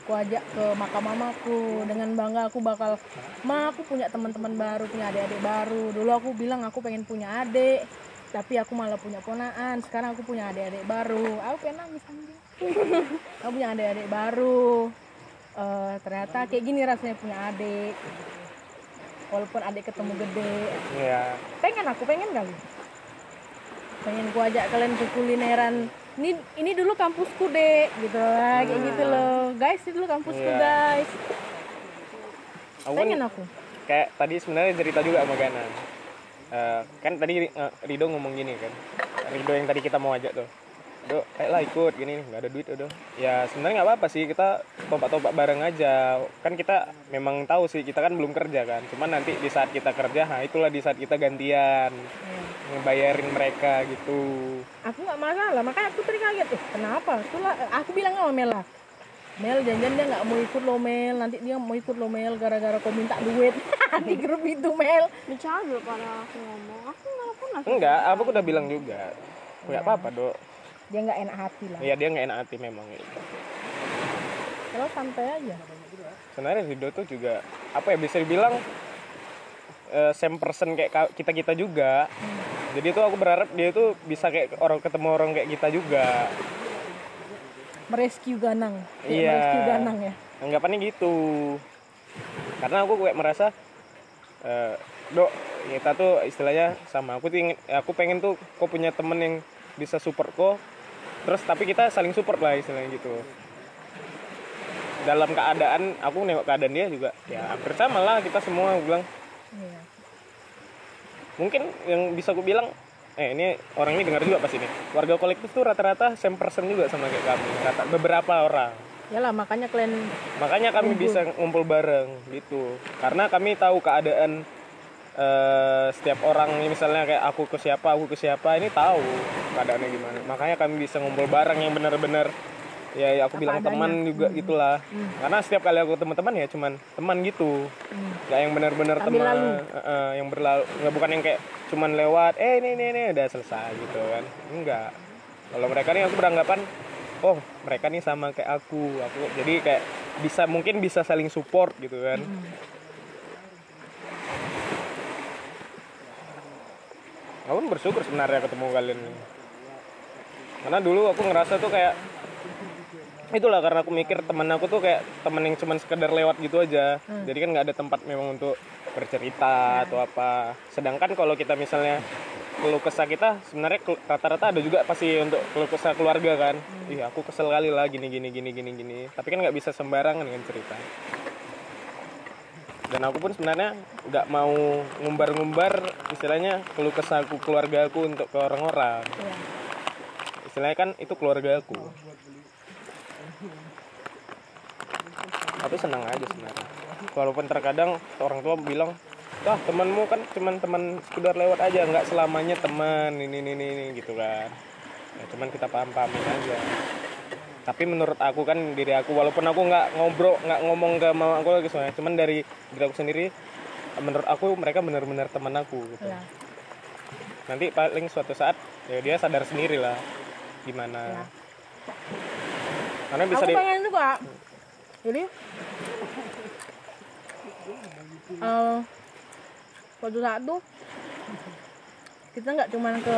Aku ajak ke makam mamaku. Dengan bangga aku bakal ma aku punya teman-teman baru punya adik-adik baru. Dulu aku bilang aku pengen punya adik tapi aku malah punya ponaan. Sekarang aku punya adik-adik baru. Aku pengen nangis anjing. Aku punya adik-adik baru Eh, ternyata kayak gini rasanya punya adik. Walaupun adik ketemu gede. Ya pengen aku pengen kali. Pengen ku ajak kalian ke kulineran. Ini ini dulu kampusku dek. Gitu lah kayak gitu loh. Guys ini dulu kampusku Iya. guys. Aku pengen aku. kayak tadi sebenarnya cerita juga sama Gana Eh, kan tadi eh, Rido ngomong gini kan. Rido yang tadi kita mau ajak tuh Do, ayo lah ikut gini nih, nggak ada duit udah. Ya sebenarnya nggak apa-apa sih kita topak-topak bareng aja. Kan kita memang tahu sih kita kan belum kerja kan. Cuman nanti di saat kita kerja, nah itulah di saat kita gantian ngebayarin mereka gitu. aku nggak masalah makanya aku tadi kaget tuh kenapa itulah aku bilang sama Mel lah Mel janjian dia nggak mau ikut lo Mel nanti dia mau ikut lo Mel gara-gara kau minta duit di grup itu Mel bicara dulu pada aku ngomong aku nggak pernah Enggak, aku udah bilang juga. Nggak apa-apa dok. Dia nggak enak hati lah. Ya dia nggak enak hati memang. gitu. kalau santai aja. Sebenarnya Rido tuh juga apa ya bisa dibilang eh, same person kayak kita kita juga. Jadi tuh aku berharap dia tuh bisa kayak orang ketemu orang kayak kita juga. Merescue Ganang. Kayak Iya. merescue Ganang ya. Anggapannya gitu. Karena aku kayak merasa eh, dok kita tuh istilahnya sama. Aku tuh ingin- aku pengen tuh kok punya temen yang bisa support kok terus tapi kita saling support lah istilahnya gitu. Dalam keadaan aku nengok keadaan dia juga ya hampir sama lah kita semua bilang. Iya. mungkin yang bisa aku bilang eh ini orang ini dengar juga pas ini. Warga kolektif tuh rata-rata same person juga sama kayak kami rata beberapa orang. Yalah makanya kalian makanya kami bisa ngumpul bareng gitu. Karena kami tahu keadaan eh, setiap orang misalnya kayak aku ke siapa aku ke siapa ini tahu keadaannya gimana. Makanya kami bisa ngumpul bareng yang benar-benar ya, ya aku bilang teman juga gitulah karena setiap kali aku teman-teman ya cuman teman gitu. Nggak yang benar-benar teman eh, yang berlalu nggak bukan yang kayak cuman lewat eh ini ini ini udah selesai gitu kan. Enggak kalau mereka nih aku beranggapan oh mereka nih sama kayak aku. Aku jadi kayak bisa mungkin bisa saling support gitu kan aku pun bersyukur sebenarnya ketemu kalian. Ini. karena dulu aku ngerasa tuh kayak itulah karena aku mikir temen aku tuh kayak temen yang cuman sekedar lewat gitu aja. Jadi kan nggak ada tempat memang untuk bercerita atau apa. Sedangkan kalau kita misalnya keluh kesah kita sebenarnya rata-rata ada juga pasti untuk keluh kesah keluarga kan. Iya aku kesel kali lah gini gini gini gini gini. Tapi kan nggak bisa sembarangan dengan cerita dan aku pun sebenarnya nggak mau ngumbar-ngumbar istilahnya keluh kesahku keluarga aku untuk ke orang-orang. Ya, istilahnya kan itu keluarga aku. Tapi senang aja sebenarnya. Walaupun terkadang orang tua bilang wah temanmu kan cuman teman sekedar lewat aja nggak selamanya teman ini ini ini ini," gitu kan. Ya, cuman kita paham pahamin aja tapi menurut aku kan diri aku walaupun aku nggak ngobrol nggak ngomong ke mama aku lagi soalnya cuman dari diri aku sendiri menurut aku mereka benar-benar teman aku gitu ya. nanti paling suatu saat ya dia sadar sendiri lah gimana Ya. karena bisa aku di pengen juga jadi eh, suatu saat tuh kita nggak cuman ke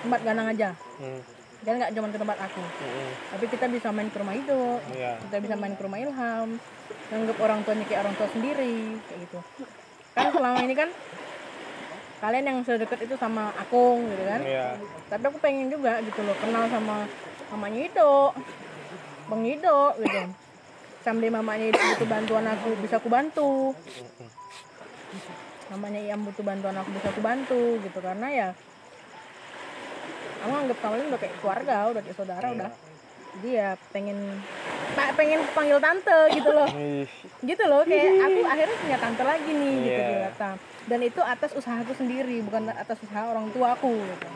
tempat ganang aja Hmm. Dan nggak cuman ke tempat aku. Hmm. tapi kita bisa main ke rumah itu Iya. kita bisa main ke rumah Ilham. Nganggap orang tuanya kayak orang tua sendiri kayak gitu. Kan selama ini kan kalian yang sedekat itu sama Akung gitu kan? Iya. tapi aku pengen juga gitu loh kenal sama mamanya Ido. Bang Ido gitu. Sampai mamanya Ido butuh bantuan aku bisa aku bantu. Mamanya Iam butuh bantuan aku bisa aku bantu gitu. Karena ya aku anggap kalian udah kayak keluarga udah kayak saudara udah. Jadi ya pengen pak pengen panggil tante gitu loh. Gitu loh kayak aku akhirnya punya tante lagi nih gitu Iya. di Batam dan itu atas usahaku sendiri bukan atas usaha orang tua aku gitu.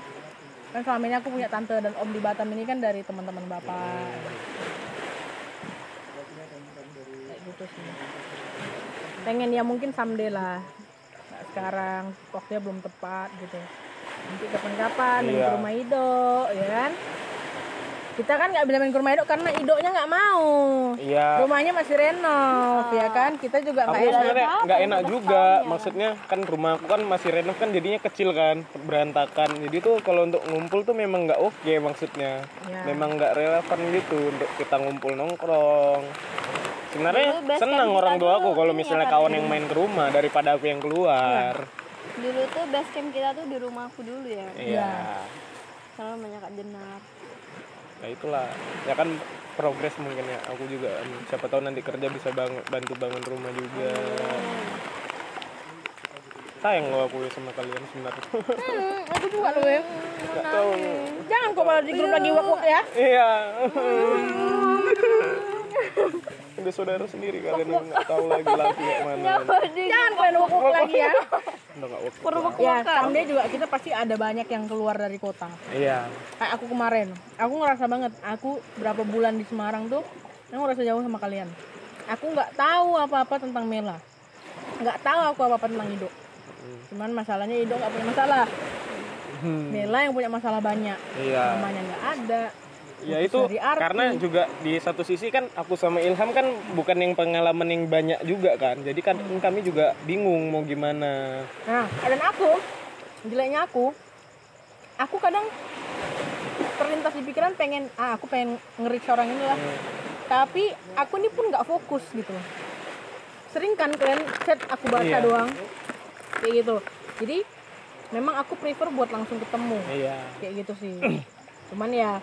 Kan selama ini aku punya tante dan om di Batam ini kan dari teman-teman bapak. Kayak gitu sih. Pengen ya mungkin someday lah. Sekarang waktunya belum tepat gitu nanti kapan-kapan main Iya. ke rumah Ido ya kan kita kan nggak bisa main ke rumah Ido karena Idonya nggak mau Iya. rumahnya masih renov ya kan kita juga Aku nggak enak sebenarnya nggak enak juga. Maksudnya kan rumahku kan masih renov kan jadinya kecil kan, berantakan. Jadi tuh kalau untuk ngumpul tuh memang nggak oke maksudnya. Ya. Memang nggak relevan gitu untuk kita ngumpul nongkrong. Sebenarnya senang camp orang tua aku kalau misalnya ya, kawan yang main ke rumah daripada aku yang keluar. Dulu tuh base camp kita tuh di rumahku dulu ya Iya. sama banyak Kak Jenar Ya itulah. Ya kan progres mungkin ya. Aku juga siapa tahu nanti kerja bisa bang- bantu bangun rumah juga. Sayang loh aku ya sama kalian sebenarnya. Hmm, aku juga loh ya tahu. jangan kok malah di grup lagi wak wak ya Iya. Udah saudara sendiri kalian nggak tahu lagi kayak mana. jangan kalian wak lagi ya. Ya someday juga kita pasti ada banyak yang keluar dari kota. Iya. kayak aku kemarin. Aku ngerasa banget aku berapa bulan di Semarang tuh aku ngerasa jauh sama kalian. Aku nggak tahu apa-apa tentang Mela. Nggak tahu aku apa-apa tentang Ido. Cuman masalahnya Ido nggak punya masalah. Mela yang punya masalah banyak. Iya. namanya nggak ada Ya itu karena juga di satu sisi kan aku sama Ilham kan bukan yang pengalaman yang banyak juga kan. Jadi kan kami juga bingung mau gimana. Nah, dan aku, jeleknya aku, aku kadang terlintas di pikiran pengen, ah aku pengen ngerik orang ini lah. Tapi aku ini pun nggak fokus gitu loh. Sering kan kalian chat aku baca Iya. doang, kayak gitu. Jadi memang aku prefer buat langsung ketemu, Iya. kayak gitu sih. Cuman ya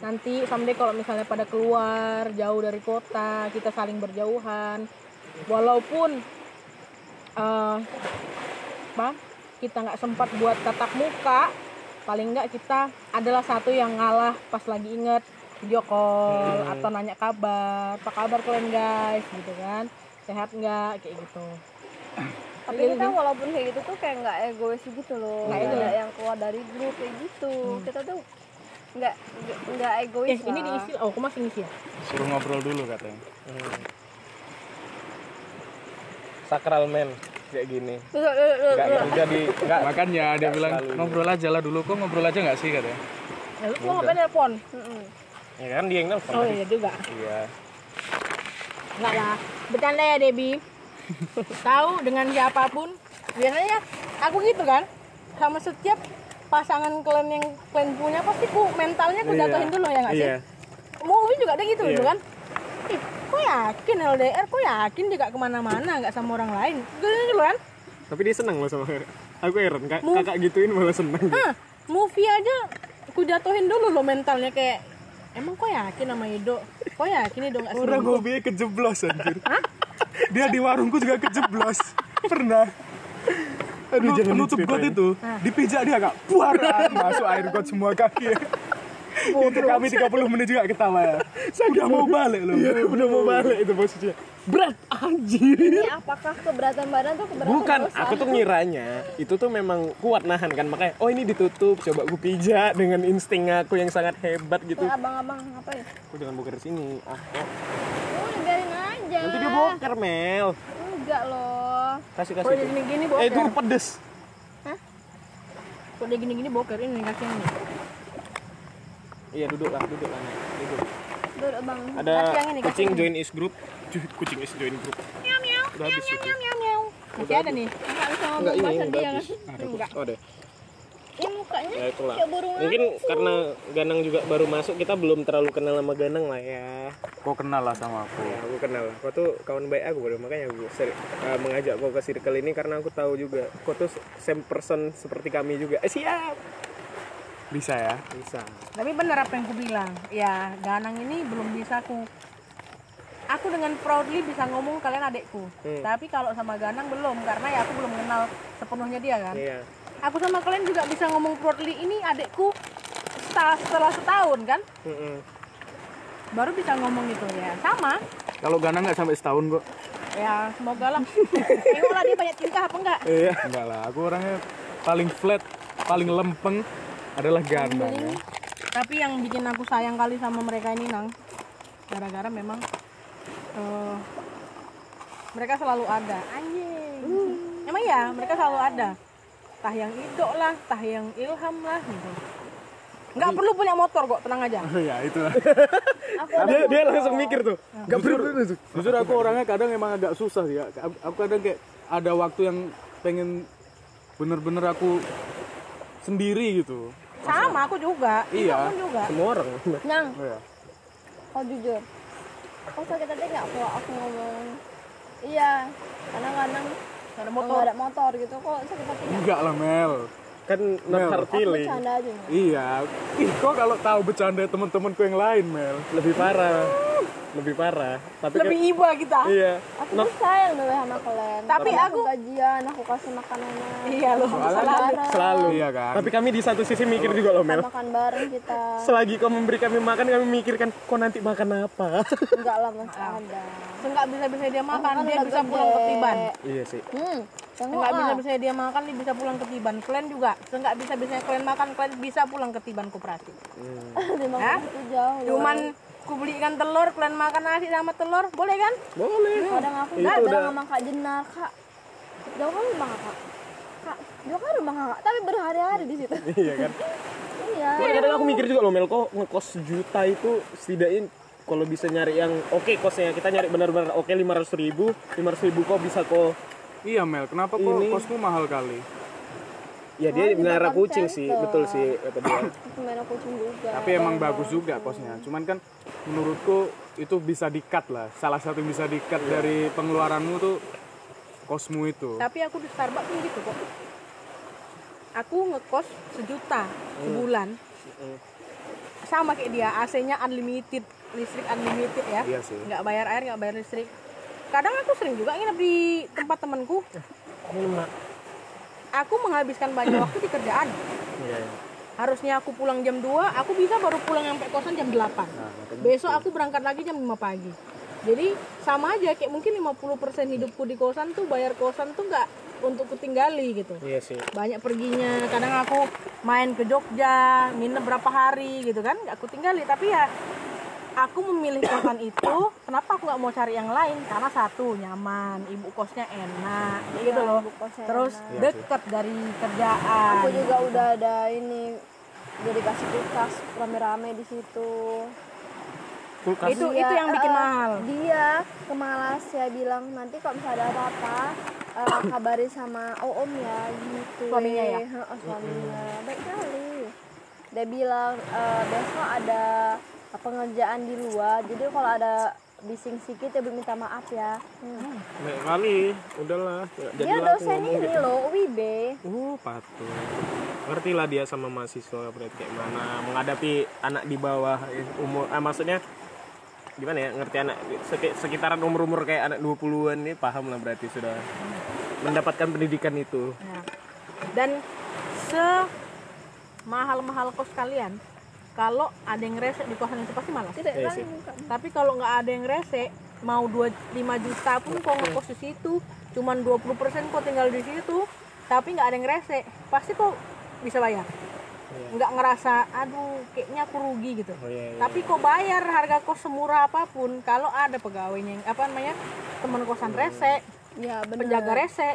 nanti someday kalau misalnya pada keluar jauh dari kota, kita saling berjauhan, walaupun eh apa kita nggak sempat buat tatap muka paling nggak kita adalah satu yang ngalah pas lagi inget video call atau nanya kabar. Apa kabar kalian guys? Gitu kan. Sehat nggak? Kayak gitu. Tapi kita walaupun kayak gitu tuh kayak nggak egois gitu loh. Nggak nggak ada yang keluar dari grup kayak gitu. Kita tuh nggak nggak- nggak egois eh ini diisi oh aku masih ngisi ya Suruh ngobrol dulu katanya. Sakral men kayak gini. Tuh, tuh, tuh, tuh. Enggak kerja di enggak Makanya dia bilang ngobrol aja lah dulu. Kok ngobrol aja nggak sih katanya? ya, lu mau ngapain telepon ya kan dia yang nelfon. oh iya juga Iya. Enggak lah, bercanda ya Debbie. Tahu dengan siapa pun, biasanya aku gitu kan, sama setiap pasangan kalian yang kalian punya pasti ku mentalnya ku jatuhin dulu ya nggak sih? Iya. Movie juga ada gitu Iya. gitu kan? Ih, kok yakin LDR? Kok yakin dia gak ke mana-mana, nggak sama orang lain? Gitu gitu kan? Tapi dia senang loh sama aku heran kak, kakak gituin malah senang. Hah, movie aja ku jatuhin dulu loh mentalnya kayak Emang kok yakin sama Ido? Kok yakin Ido gak Orang hobinya kejeblos anjir. Dia di warungku juga kejeblos. Pernah. Aduh, jangan penutup got itu dipijak dia kak buar masuk air got semua kaki itu kami 30 menit juga ketawa ya saya nggak mau balik loh udah mau balik itu posisinya. Berat anjir. ini apakah keberatan badan tuh keberatan Bukan, dosa? aku tuh ngiranya itu tuh memang kuat nahan kan makanya oh ini ditutup coba aku pijak dengan insting aku yang sangat hebat gitu. Abang-abang apa ya Aku jangan boker sini. Ah, oh. udah biarin aja Nanti dia boker Mel. Enggak loh Kasih kasih. dia tuh. gini-gini Eh itu boker? pedes. Kok dia gini-gini boker? Ini kasih ini. Iya duduk lah, duduk lah. Duduk. Duduk bang Ada ini, kucing ini. join is group. Kucing is join group. Miau miau. Udah habis itu. Miau miau miau. Masih ada nih. Enggak bisa ngomong bahasa dia. Enggak. Oh deh. Ini mukanya Ya itulah. kayak burung Mungkin karena Ganang juga baru masuk, kita belum terlalu kenal sama Ganang lah ya. Kok kenal lah sama aku. Ya, aku kenal lah. Kau tuh kawan baik aku baru makanya aku seri- eh, mengajak kau ke circle ini karena aku tahu juga kau tuh same person seperti kami juga. Eh, siap. Bisa ya? Bisa. Tapi benar apa yang aku bilang. Ya, Ganang ini belum bisa aku Aku dengan proudly bisa ngomong kalian adekku. Hmm. Tapi kalau sama Ganang belum karena ya aku belum kenal sepenuhnya dia kan. Iya. Aku sama kalian juga bisa ngomong proudly ini adekku setelah, setelah setahun kan. Mm-mm. Baru bisa ngomong gitu ya. Sama. Kalau Gana nggak sampai setahun kok. Ya, semoga lah. Tengoklah dia banyak tingkah apa enggak. Iya. Enggak lah, aku orangnya paling flat, paling lempeng adalah Gana ya. Tapi yang bikin aku sayang kali sama mereka ini nang, gara-gara memang eh, mereka selalu ada. Anjing. Emang ya, mereka selalu ada. Tah yang idok lah, tah yang ilham lah gitu. Nggak perlu punya motor kok, tenang aja. ya itu lah. Dia, dia langsung mikir tuh. Gak perlu. Jujur aku orangnya kadang emang agak susah sih ya. Aku- kadang kayak ada waktu yang pengen bener-bener aku sendiri gitu. Sama aku juga. Iya. Juga. Semua orang. Nang, Iya. kau jujur. Kau sakit hati nggak kalau aku ngomong? Iya, kadang-kadang Nggak ada kalau motor. nggak ada motor gitu kok sakit hati nggak? Enggak lah Mel. Kan not Mel. hard Aku feeling. bercanda aja. Iya. Ih, kok kalau tahu bercanda teman-temanku yang lain, Mel. Lebih parah. Lebih parah. Tapi Lebih iba kita. kan, iya. Aku tuh sayang deh sama kalian. Tapi aku- gajian, aku kasih makanan. Iya loh. Bareng, Selalu. Iya kan? Tapi kami di satu sisi mikir juga loh Mel. makan bareng kita. Selagi kau memberi kami makan, kami mikirkan kok nanti makan apa. Enggak lah masih ada. Enggak bisa-bisa dia makan, Kan dia bisa pulang ke Tiban. iya sih. Hmm, Enggak lah. bisa-bisa dia makan, dia bisa pulang ke Tiban. Kalian juga, enggak bisa-bisa kalian makan, kalian bisa pulang ke Tiban koperasi. Lima Hah? itu jauh. Cuman ku belikan telur, kalian makan nasi sama telur, boleh kan? Boleh. kadang aku Itu nggak udah- bilang sama Kak Jenar, Kak. Jauh kan rumah Kakak. Kak, jauh kan rumah Kakak, tapi berhari-hari di situ. iya kan. iya. Kadang aku mikir juga loh Mel, kok ngekos sejuta itu setidaknya kalau bisa nyari yang oke kosnya kita nyari benar-benar oke lima ratus ribu, lima ribu kok bisa kok Iya, Mel. Kenapa kok Ini- kosmu mahal kali? ya dia Oh, melihara kucing sih, center. betul sih kata dia. Kucing juga. Tapi emang bagus juga kosnya. Cuman kan menurutku itu bisa di-cut lah. Salah satu yang bisa di-cut dari pengeluaranmu tuh kosmu itu. Tapi aku di Starbucks pun gitu kok. Aku ngekos sejuta sebulan. Sama kayak dia, AC-nya unlimited, listrik unlimited ya. Iya sih. Nggak bayar air, nggak bayar listrik. Kadang aku sering juga nginep di tempat temanku. Aku menghabiskan banyak waktu di kerjaan. Iya. iya. Harusnya aku pulang jam 2, aku bisa baru pulang sampai kosan jam 8. Nah, Besok aku berangkat lagi jam 5 pagi. Jadi sama aja kayak mungkin 50% hidupku di kosan tuh bayar kosan tuh nggak untuk kutinggali gitu. Iya sih. Banyak perginya, kadang aku main ke Jogja, nginep berapa hari gitu kan, nggak aku tinggali. Tapi ya aku memilih kosan itu, kenapa aku nggak mau cari yang lain? Karena satu nyaman, ibu kosnya enak, kayak gitu loh. ibu kosnya Terus deket dari kerjaan. Aku juga udah ada ini udah dikasih kulkas rame-rame di situ. Kulkas. itu Dia, itu yang bikin eh, mahal. Dia ke Malaysia bilang nanti kalau misalnya ada apa-apa eh, kabari sama Om ya gitu. Suaminya ya? Heeh, suaminya. Baik kali. Dia bilang eh, besok ada pengerjaan di luar. Jadi kalau ada bising sedikit ya minta maaf ya. Hmm. Kali, udahlah. Nggak Dia dosen ini gitu. loh, UIB. Oh, patut. Ngerti lah dia sama mahasiswa berarti kayak mana menghadapi anak di bawah eh, umur ah, maksudnya gimana ya ngerti anak sek- sekitaran umur-umur kayak anak 20-an nih paham lah berarti sudah mendapatkan pendidikan itu. Nah, dan se mahal-mahal kos kalian, kalau ada yang rese di kosan itu pasti malas. Tidak Iya kan. Tapi kalau nggak ada yang rese, mau 2 5 juta pun kok ngekos di situ, cuman 20% kok tinggal di situ, tapi nggak ada yang rese, pasti kok bisa bayar. Nggak ngerasa, aduh, kayaknya aku rugi gitu. Oh iya, iya. Tapi kok bayar harga kos semurah apa pun, kalau ada pegawainya yang apa namanya teman kosan rese, Ya benar. penjaga rese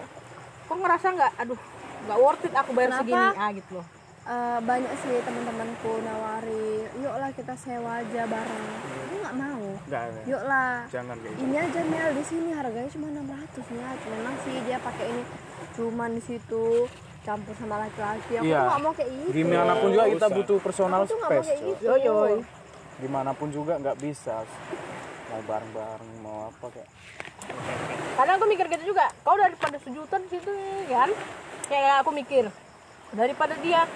kok ngerasa nggak aduh nggak worth it aku bayar Kenapa? segini ah gitu loh eh, banyak sih teman-temanku nawari yuklah kita sewa aja bareng aku nggak mau yuklah Jangan kayak gitu. ini aja Mel di sini harganya cuma 600 nih memang sih dia pakai ini cuman di situ campur sama laki-laki aku Iya. nggak mau kayak gitu Gimana pun juga kita butuh personal aku mau space. kayak Cok. gitu Yoy, yoy. Gimana pun juga nggak bisa. Mau bareng-bareng mau apa kayak. Kadang aku mikir gitu juga. Kau daripada sejuta di situ kan? Kayak aku mikir daripada dia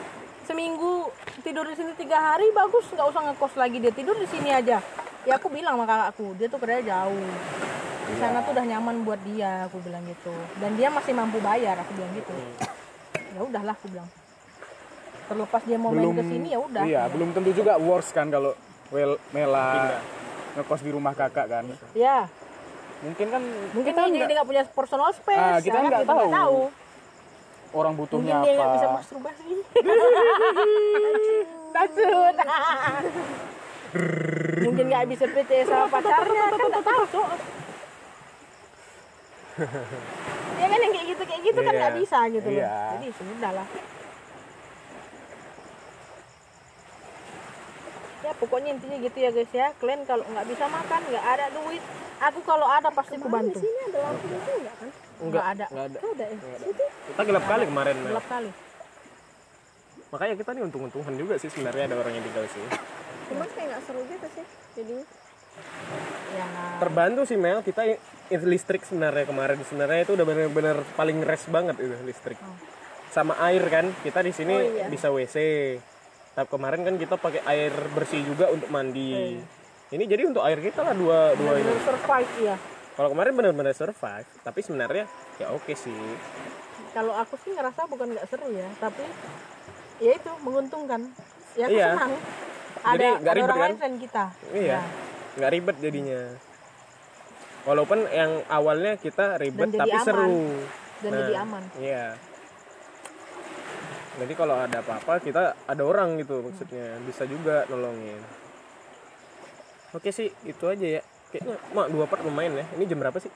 seminggu tidur di sini tiga hari bagus nggak usah ngekos lagi dia tidur di sini aja. Ya aku bilang sama kakakku dia tuh kerja jauh. Di sana tuh udah nyaman buat dia aku bilang gitu. Dan dia masih mampu bayar aku bilang gitu. Ya udahlah aku bilang. Terlepas dia mau main ke sini ya udah. Iya, belum tentu juga worse kan kalau Wel Mela ngekos di rumah kakak kan. Ya, Mungkin kan mungkin kita dia nggak- punya personal space. Ah, kita nggak tahu. tahu. Orang Mungkin butuhnya dia nggak apa. bisa masturbasi. Takut. Mungkin nggak bisa PCS sama pacarnya kan nggak tahu cok. ya kan yang kayak gitu kayak gitu kan Iya. nggak bisa gitu loh. Iya. Jadi sudah lah. Ya pokoknya intinya gitu ya guys ya. Kalian kalau nggak bisa makan nggak ada duit, aku kalau ada pasti aku bantu. ini ada lampu itu enggak kan Nggak ada. Nggak ada. ada ya Kita gelap kali kemarin. Mel. Gelap kali. Makanya kita nih untung-untungan juga sih sebenarnya ada orang yang tinggal sih. cuma kayak nggak seru gitu sih jadi Ya. Terbantu sih Mel, kita listrik sebenarnya kemarin sebenarnya itu udah bener-bener paling res banget itu listrik. Sama air kan, kita di sini Oh, iya. bisa WC. Tapi kemarin kan kita pakai air bersih juga untuk mandi. Ini jadi untuk air kita lah dua dua ini. Survive ya. Kalau kemarin benar-benar survive, tapi sebenarnya ya oke sih. kalau aku sih ngerasa bukan nggak seru ya tapi ya itu menguntungkan ya aku Iya. senang Jadi ada nggak ada ribet orang kan? lain selain kita Iya. Ya. Nggak ribet jadinya. Walaupun yang awalnya kita ribet Dan jadi tapi aman. seru. dan Nah, jadi aman Iya. Jadi kalau ada apa-apa kita ada orang gitu maksudnya bisa juga nolongin. Oke sih itu aja ya. Kayaknya mak dua part lumayan ya. Ini jam berapa sih?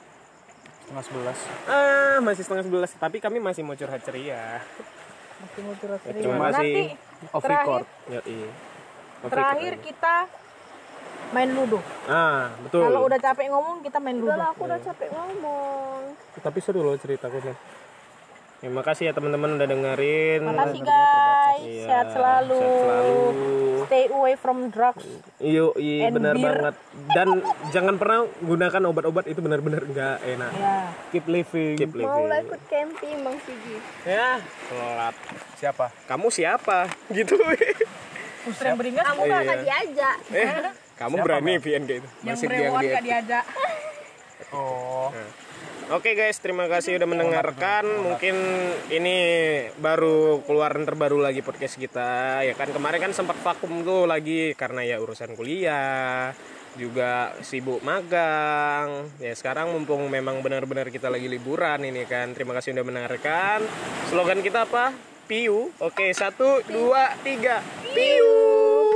Setengah sebelas. Ah masih setengah sebelas. Tapi kami masih mau curhat ceria. masih mau curhat Ya, serius. terima nanti kasih. Off terakhir record. Yoi. Oke, terakhir keren. kita main ludo Ah betul. kalau udah capek ngomong kita main ludo udah lah aku udah capek ngomong Tapi seru loh ceritaku nih. Ya, makasih ya teman-teman udah dengerin. makasih guys Iya, sehat selalu sehat selalu. stay away from drugs Iyo, iya benar beer. banget. Dan jangan pernah gunakan obat-obat itu benar-benar nggak enak. ya Keep living. Keep living. mau lah ikut camping bang Sigi Ya, telat. Siapa? Kamu siapa? Gitu. pusreng beringas kamu Iya. nggak diajak eh, kamu berani VN kayak itu. yang Masih brewon dia- gak diajak Oh. Oke guys, terima kasih udah mendengarkan. Mungkin ini baru keluaran terbaru lagi podcast kita. Ya kan kemarin kan sempat vakum tuh lagi karena ya urusan kuliah, juga sibuk magang. Ya sekarang mumpung memang benar-benar kita lagi liburan ini kan. Terima kasih udah mendengarkan. Slogan kita apa? Piu. Oke, satu, dua, tiga. Piu.